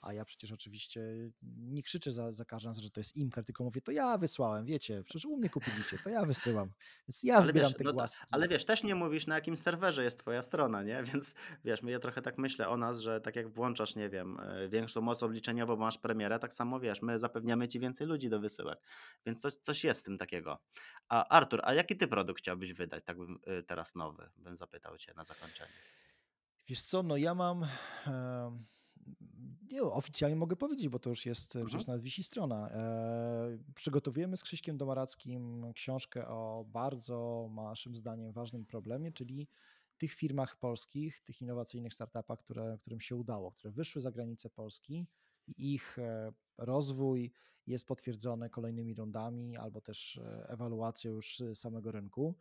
A ja przecież oczywiście nie krzyczę za, za każdym razem, że to jest Imker, tylko mówię, to ja wysłałem, wiecie, przecież u mnie kupiliście, to ja wysyłam. Więc ja Ale zbieram wiesz, te no to, głaski. ale wiesz, też nie mówisz na jakim serwerze jest twoja strona, nie? *laughs* Więc wiesz, ja trochę tak myślę o nas, że tak jak włączasz, nie wiem, e, większą moc obliczeniową, bo masz premierę, tak samo wiesz, my zapewniamy ci więcej ludzi do wysyłek. Więc coś, coś jest w tym takiego. A Artur, a jaki ty produkt chciałbyś wydać? Tak bym y, teraz nowy, bym zapytał cię na zakończenie. Wiesz co, no ja mam, nie oficjalnie mogę powiedzieć, bo to już jest, Mhm. przecież nawet wisi strona. E, Przygotowujemy z Krzyśkiem Domarackim książkę o bardzo, naszym zdaniem, ważnym problemie, czyli tych firmach polskich, tych innowacyjnych startupach, które, którym się udało, które wyszły za granicę Polski i ich e, rozwój jest potwierdzony kolejnymi rundami albo też e, ewaluacją już samego rynku.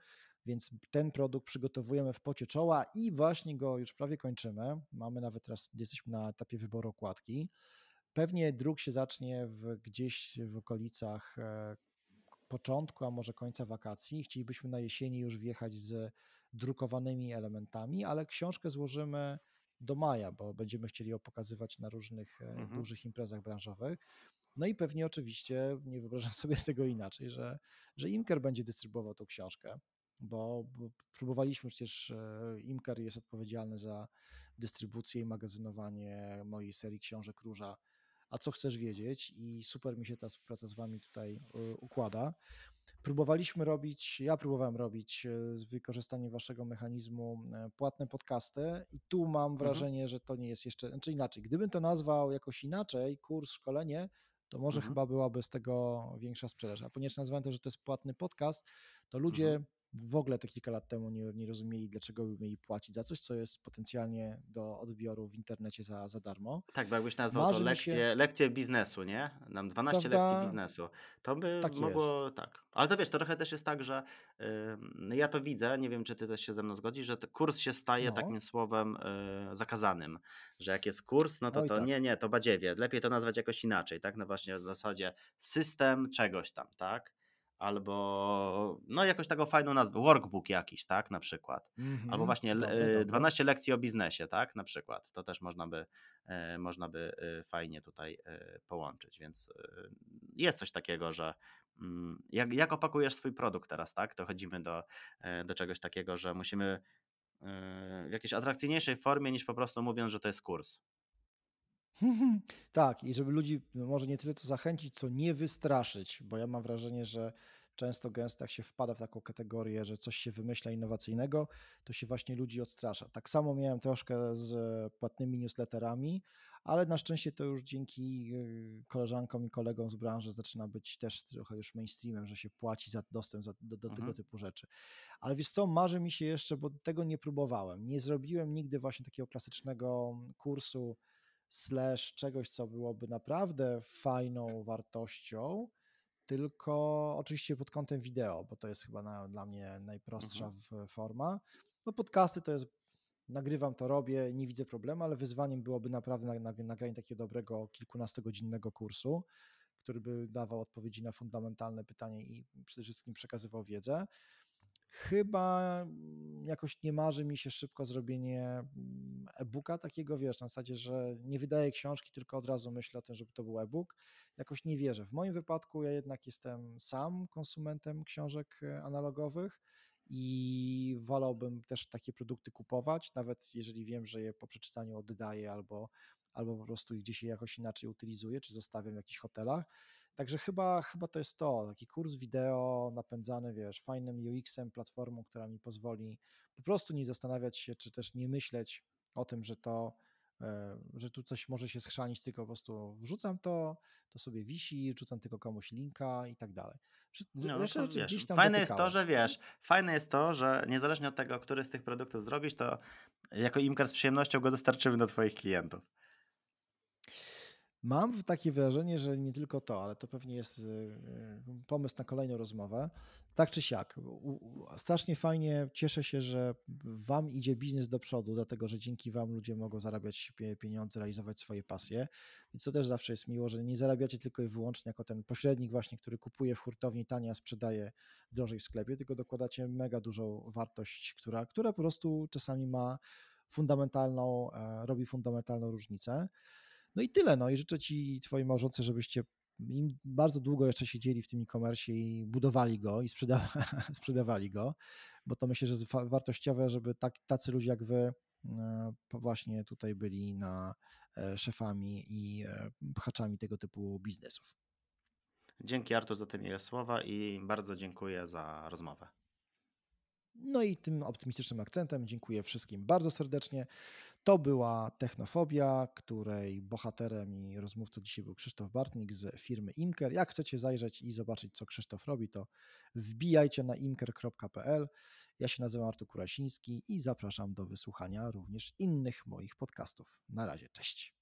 Więc ten produkt przygotowujemy w pocie czoła i właśnie go już prawie kończymy. Mamy nawet teraz, jesteśmy na etapie wyboru okładki. Pewnie druk się zacznie w, gdzieś w okolicach e, początku, a może końca wakacji. Chcielibyśmy na jesieni już wjechać z drukowanymi elementami, ale książkę złożymy do maja, bo będziemy chcieli ją pokazywać na różnych e, Mhm. dużych imprezach branżowych. No i pewnie oczywiście nie wyobrażam *laughs* sobie tego inaczej, że, że Imker będzie dystrybuował tą książkę, bo, bo próbowaliśmy przecież, e, Imker jest odpowiedzialny za dystrybucję i magazynowanie mojej serii książek Róża. A co chcesz wiedzieć? I super mi się ta współpraca z Wami tutaj e, układa. Próbowaliśmy robić, ja próbowałem robić e, z wykorzystaniem Waszego mechanizmu płatne podcasty, i tu mam Mhm. wrażenie, że to nie jest jeszcze, znaczy inaczej. Gdybym to nazwał jakoś inaczej, kurs, szkolenie, to może Mhm. chyba byłaby z tego większa sprzedaż. A ponieważ nazwałem to, że to jest płatny podcast, to Mhm. W ogóle te kilka lat temu nie, nie rozumieli, dlaczego by mieli płacić za coś, co jest potencjalnie do odbioru w internecie za, za darmo. Tak, bo jakbyś nazwał to Marzy mi się, lekcje, lekcje biznesu, nie? Nam 12 lekcji prawda? biznesu. To by Tak jest. mogło, tak. Ale to wiesz, to trochę też jest tak, że ym, ja to widzę, nie wiem, czy ty też się ze mną zgodzisz, że kurs się staje No, takim słowem y, zakazanym, że jak jest kurs, no to oj to tak. nie, nie, to badziewie, lepiej to nazwać jakoś inaczej, tak? Na właśnie w zasadzie system czegoś tam, tak? Albo no jakoś taką fajną nazwę, workbook jakiś, tak, na przykład. Albo Mhm. właśnie le- Dobre, e, dobre. 12 lekcji o biznesie, tak, na przykład. To też można by, e, można by e, fajnie tutaj e, połączyć, więc e, jest coś takiego, że mm, jak, jak opakujesz swój produkt teraz, tak, to chodzimy do, do czegoś takiego, że musimy w jakiejś atrakcyjniejszej formie niż po prostu mówiąc, że to jest kurs. *laughs* Tak, i żeby ludzi może nie tyle co zachęcić, co nie wystraszyć, bo ja mam wrażenie, że często gęsto jak się wpada w taką kategorię, że coś się wymyśla innowacyjnego, to się właśnie ludzi odstrasza. Tak samo miałem troszkę z płatnymi newsletterami, ale na szczęście to już dzięki y, koleżankom i kolegom z branży zaczyna być też trochę już mainstreamem, że się płaci za dostęp do, do tego Mhm. typu rzeczy. Ale wiesz co, marzy mi się jeszcze, bo tego nie próbowałem. Nie zrobiłem nigdy właśnie takiego klasycznego kursu slash czegoś, co byłoby naprawdę fajną wartością, tylko oczywiście pod kątem wideo, bo to jest chyba na, dla mnie najprostsza Mhm. forma. No podcasty to jest, nagrywam to, robię, nie widzę problemu, ale wyzwaniem byłoby naprawdę na- na- nagranie takiego dobrego kilkunastogodzinnego kursu, który by dawał odpowiedzi na fundamentalne pytania i przede wszystkim przekazywał wiedzę. Chyba mm, jakoś nie marzy mi się szybko zrobienie mm, e-booka takiego, wiesz, na zasadzie, że nie wydaję książki, tylko od razu myślę o tym, żeby to był e-book. Jakoś nie wierzę. W moim wypadku ja jednak jestem sam konsumentem książek e, analogowych i wolałbym też takie produkty kupować, nawet jeżeli wiem, że je po przeczytaniu oddaję albo, albo po prostu gdzieś je jakoś inaczej utylizuję, czy zostawiam w jakichś hotelach. Także chyba, chyba to jest to, taki kurs wideo napędzany, wiesz, fajnym UX-em, platformą, która mi pozwoli po prostu nie zastanawiać się, czy też nie myśleć o tym, że to, e, że tu coś może się schrzanić, tylko po prostu wrzucam to, to sobie wisi, rzucam tylko komuś linka i tak dalej. No, no to rzeczy wiesz, fajne jest to, że wiesz, fajne jest to, że niezależnie od tego, który z tych produktów zrobisz, to jako Imker z przyjemnością go dostarczymy do Twoich klientów. Mam takie wrażenie, że nie tylko to, ale to pewnie jest y, y, pomysł na kolejną rozmowę. Tak czy siak, strasznie fajnie, cieszę się, że Wam idzie biznes do przodu, dlatego że dzięki Wam ludzie mogą zarabiać pie- pieniądze, realizować swoje pasje. Więc to też zawsze jest miło, że nie zarabiacie tylko i wyłącznie jako ten pośrednik, właśnie, który kupuje w hurtowni tanie, a sprzedaje drożej w sklepie, tylko dokładacie mega dużą wartość, która, która po prostu czasami ma fundamentalną, e, robi fundamentalną różnicę. No i tyle. No i życzę Ci, Twojej małżonce, żebyście im bardzo długo jeszcze siedzieli w tym e-commerce i budowali go i sprzeda *laughs* sprzedawali go, bo to myślę, że jest wa- wartościowe, żeby tak, tacy ludzie jak Wy e, właśnie tutaj byli na e, szefami i e, pchaczami tego typu biznesów. Dzięki Artur za te miłe słowa i bardzo dziękuję za rozmowę. No i tym optymistycznym akcentem dziękuję wszystkim bardzo serdecznie. To była Technofobia, której bohaterem i rozmówcą dzisiaj był Krzysztof Bartnik z firmy Imker. Jak chcecie zajrzeć i zobaczyć, co Krzysztof robi, to wbijajcie na imker.pl. Ja się nazywam Artur Kurasiński i zapraszam do wysłuchania również innych moich podcastów. Na razie, cześć.